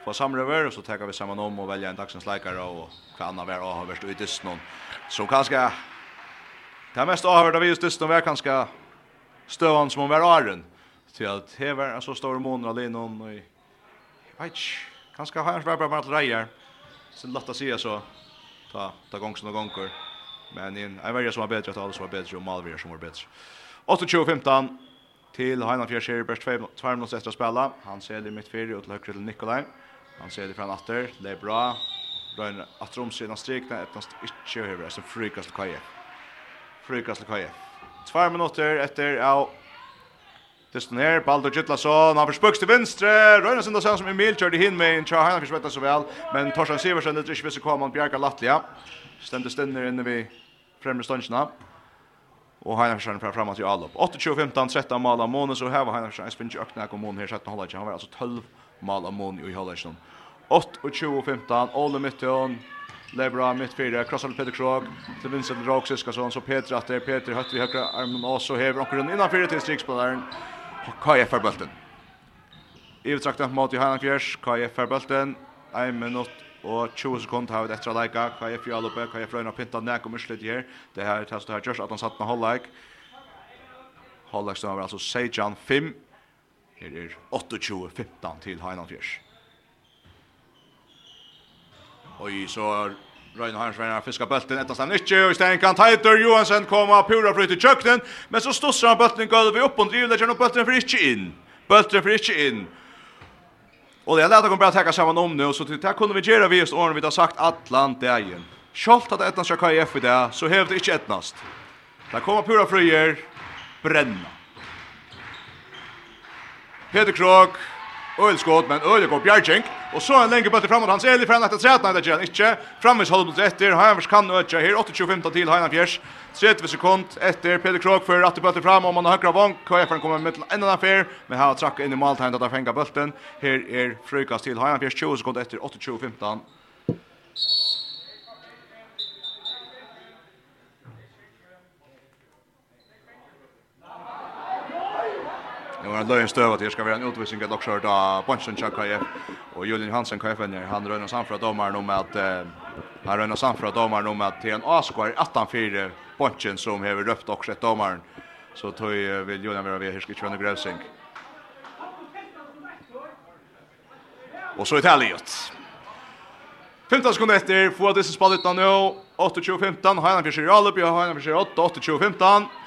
C: få samröver och så tar vi samman om och välja en dagsens läkare och kan annan vara har värst ut i dissen. Så kanske Det mest avhörda vi just dissen är kanske støvann som hun var åren. Til at det var en så stor måned alene om, og jeg vet ikke, kanskje har han vært bare til reier. Så lagt å si så, ta, ta gongsen og gonger. Men en, en verger som var bedre, at alle som var bedre, og malverger som var bedre. 28-15 til Heinan Fjerskjer, best 2 minutter etter å spille. Han ser det i mitt fyrre, og til høyre til Nikolaj. Han ser det fra en det er bra. Røyner at romsiden av strikene, etter han ikke høyre, så frykast til kajer. Frykast til kajer. Tvær minuter efter av Dysten her, Baldur Gittlason, han forspuks til venstre, Røyna Sindasen som Emil kjørte hin med tja, Heina har ikke så vel, men Torsan Siversen, det er ikke visse kom, han bjerga Latlia, stendur stendur inne vid fremre ståndsina, og Heina har forsvarsson fra framåt i Alop. 8-25, 13 mal av måned, så her var han forsvarsson, jeg spinner ikke økna om månen her, 17 halvleitjen, han var altså 12 mal av måned i halvleitjen. 8-25, Ole Mittjøen, Det bra mitt fyra. Krossar Peter Krog till Vincent till så Peter att det Peter hött vi högra armen och så hever och runt innan fyra till strikspelaren. KF för bulten. I trakta mot Johanna Fjärs, KF för bulten. 1 minut og 20 sekund har vi etter å leika. KF i Alupe, KF Røyna Pinta, Nek og Myrslet her. Det her er testet her, Josh, at han satt med Holleik. Holleik stømmer altså Sejan 5. Her er 28-15 til Heinan Fjers. Och så Røyne Harms vänner fiskar bulten ett stannar inte och Stein kan tajter Johansson komma pura flyt i köknen men så stossar han bulten vi upp och driver det upp bulten för inte in. Bulten för inte in. Och det låter kom bara ta samman om nu så till det kunde vi göra vi just ordentligt har sagt Atlant dagen. Skolt att ettnas ska i i det så hävde inte ettnast. Där kommer pura fröjer bränna. Peter Krog Øl skott men öl går Bjerging och så en lenge bøtte framåt hans Eli fram att sätta etter igen. Inte framåt holder mot efter Heinvers kan öka här 825 till til Fjärs. 30 sekund efter Peter Krog för att bøtte fram om man hakra vank KFN kommer med en annan fair men har tracka in i måltegnet att fänga bulten. Här är frukast til Fjärs 20 sekund efter 825. Det var en løyen støv at det skal være en utvisning at også da Bonsen Chaka KF og Julian Hansen KF han rønner samfra domaren om at han rønner samfra domaren om at det er en Askvar 18-4 Bonsen som har røpt også et domaren så tøy vil Julian være ved Hirske Kjønne Grøvsing Og så Italiet 15 sekunder etter, få av disse spallet nå 28-15, Heinan Fischer i Alup, Heinan Fischer 8, 28-15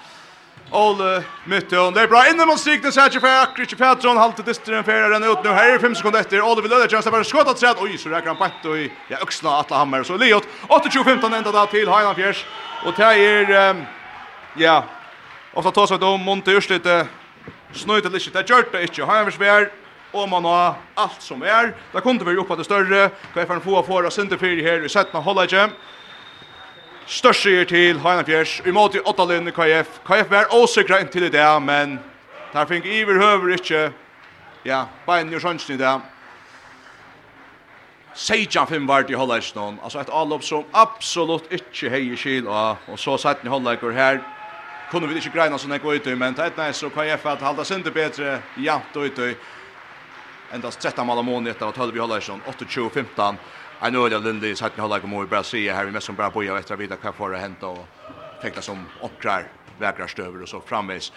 C: Ole Mytton. Det är bra. Innan man strikten så här för Akric Petron halter distren för den ut nu. Här 5 sekunder efter. Ole vill lösa chansen bara skott att träd. Oj, så räcker han pett och i ja, öxla Atla Hammer så Leot 8-2-15 ända där till Highland Fjärs. Och det är um, ja. så tar sig då Monte just lite snöjt lite. Det gör det inte. Highland Fjärs och man har allt som är. Där kunde vi ju på det större. Kan jag få få av Sinterfyr här i sätt med Hollage. Størst sier til Heina Fjers, i måte i Ottalund KF. KF var åsikra inntil i dag, men der fink iver høver ikke, ja, bein jo sjansen i dag. Sejan fem var det i holdet noen, altså et allop som absolutt ikke hei i av, og så satt ni holdet går her, kunne vi ikke greina sånn ekko ut men teit nei, så KF at halda sinde bedre, jant ut i, endast 13 mål av måned etter at holdet vi holdet 28-15, Jag nu är Lindy så att jag håller kommer bara se här vi mest som bara boja efter vidare vad får det hänt och tänkte som åkrar vägrar stöver och så framvis.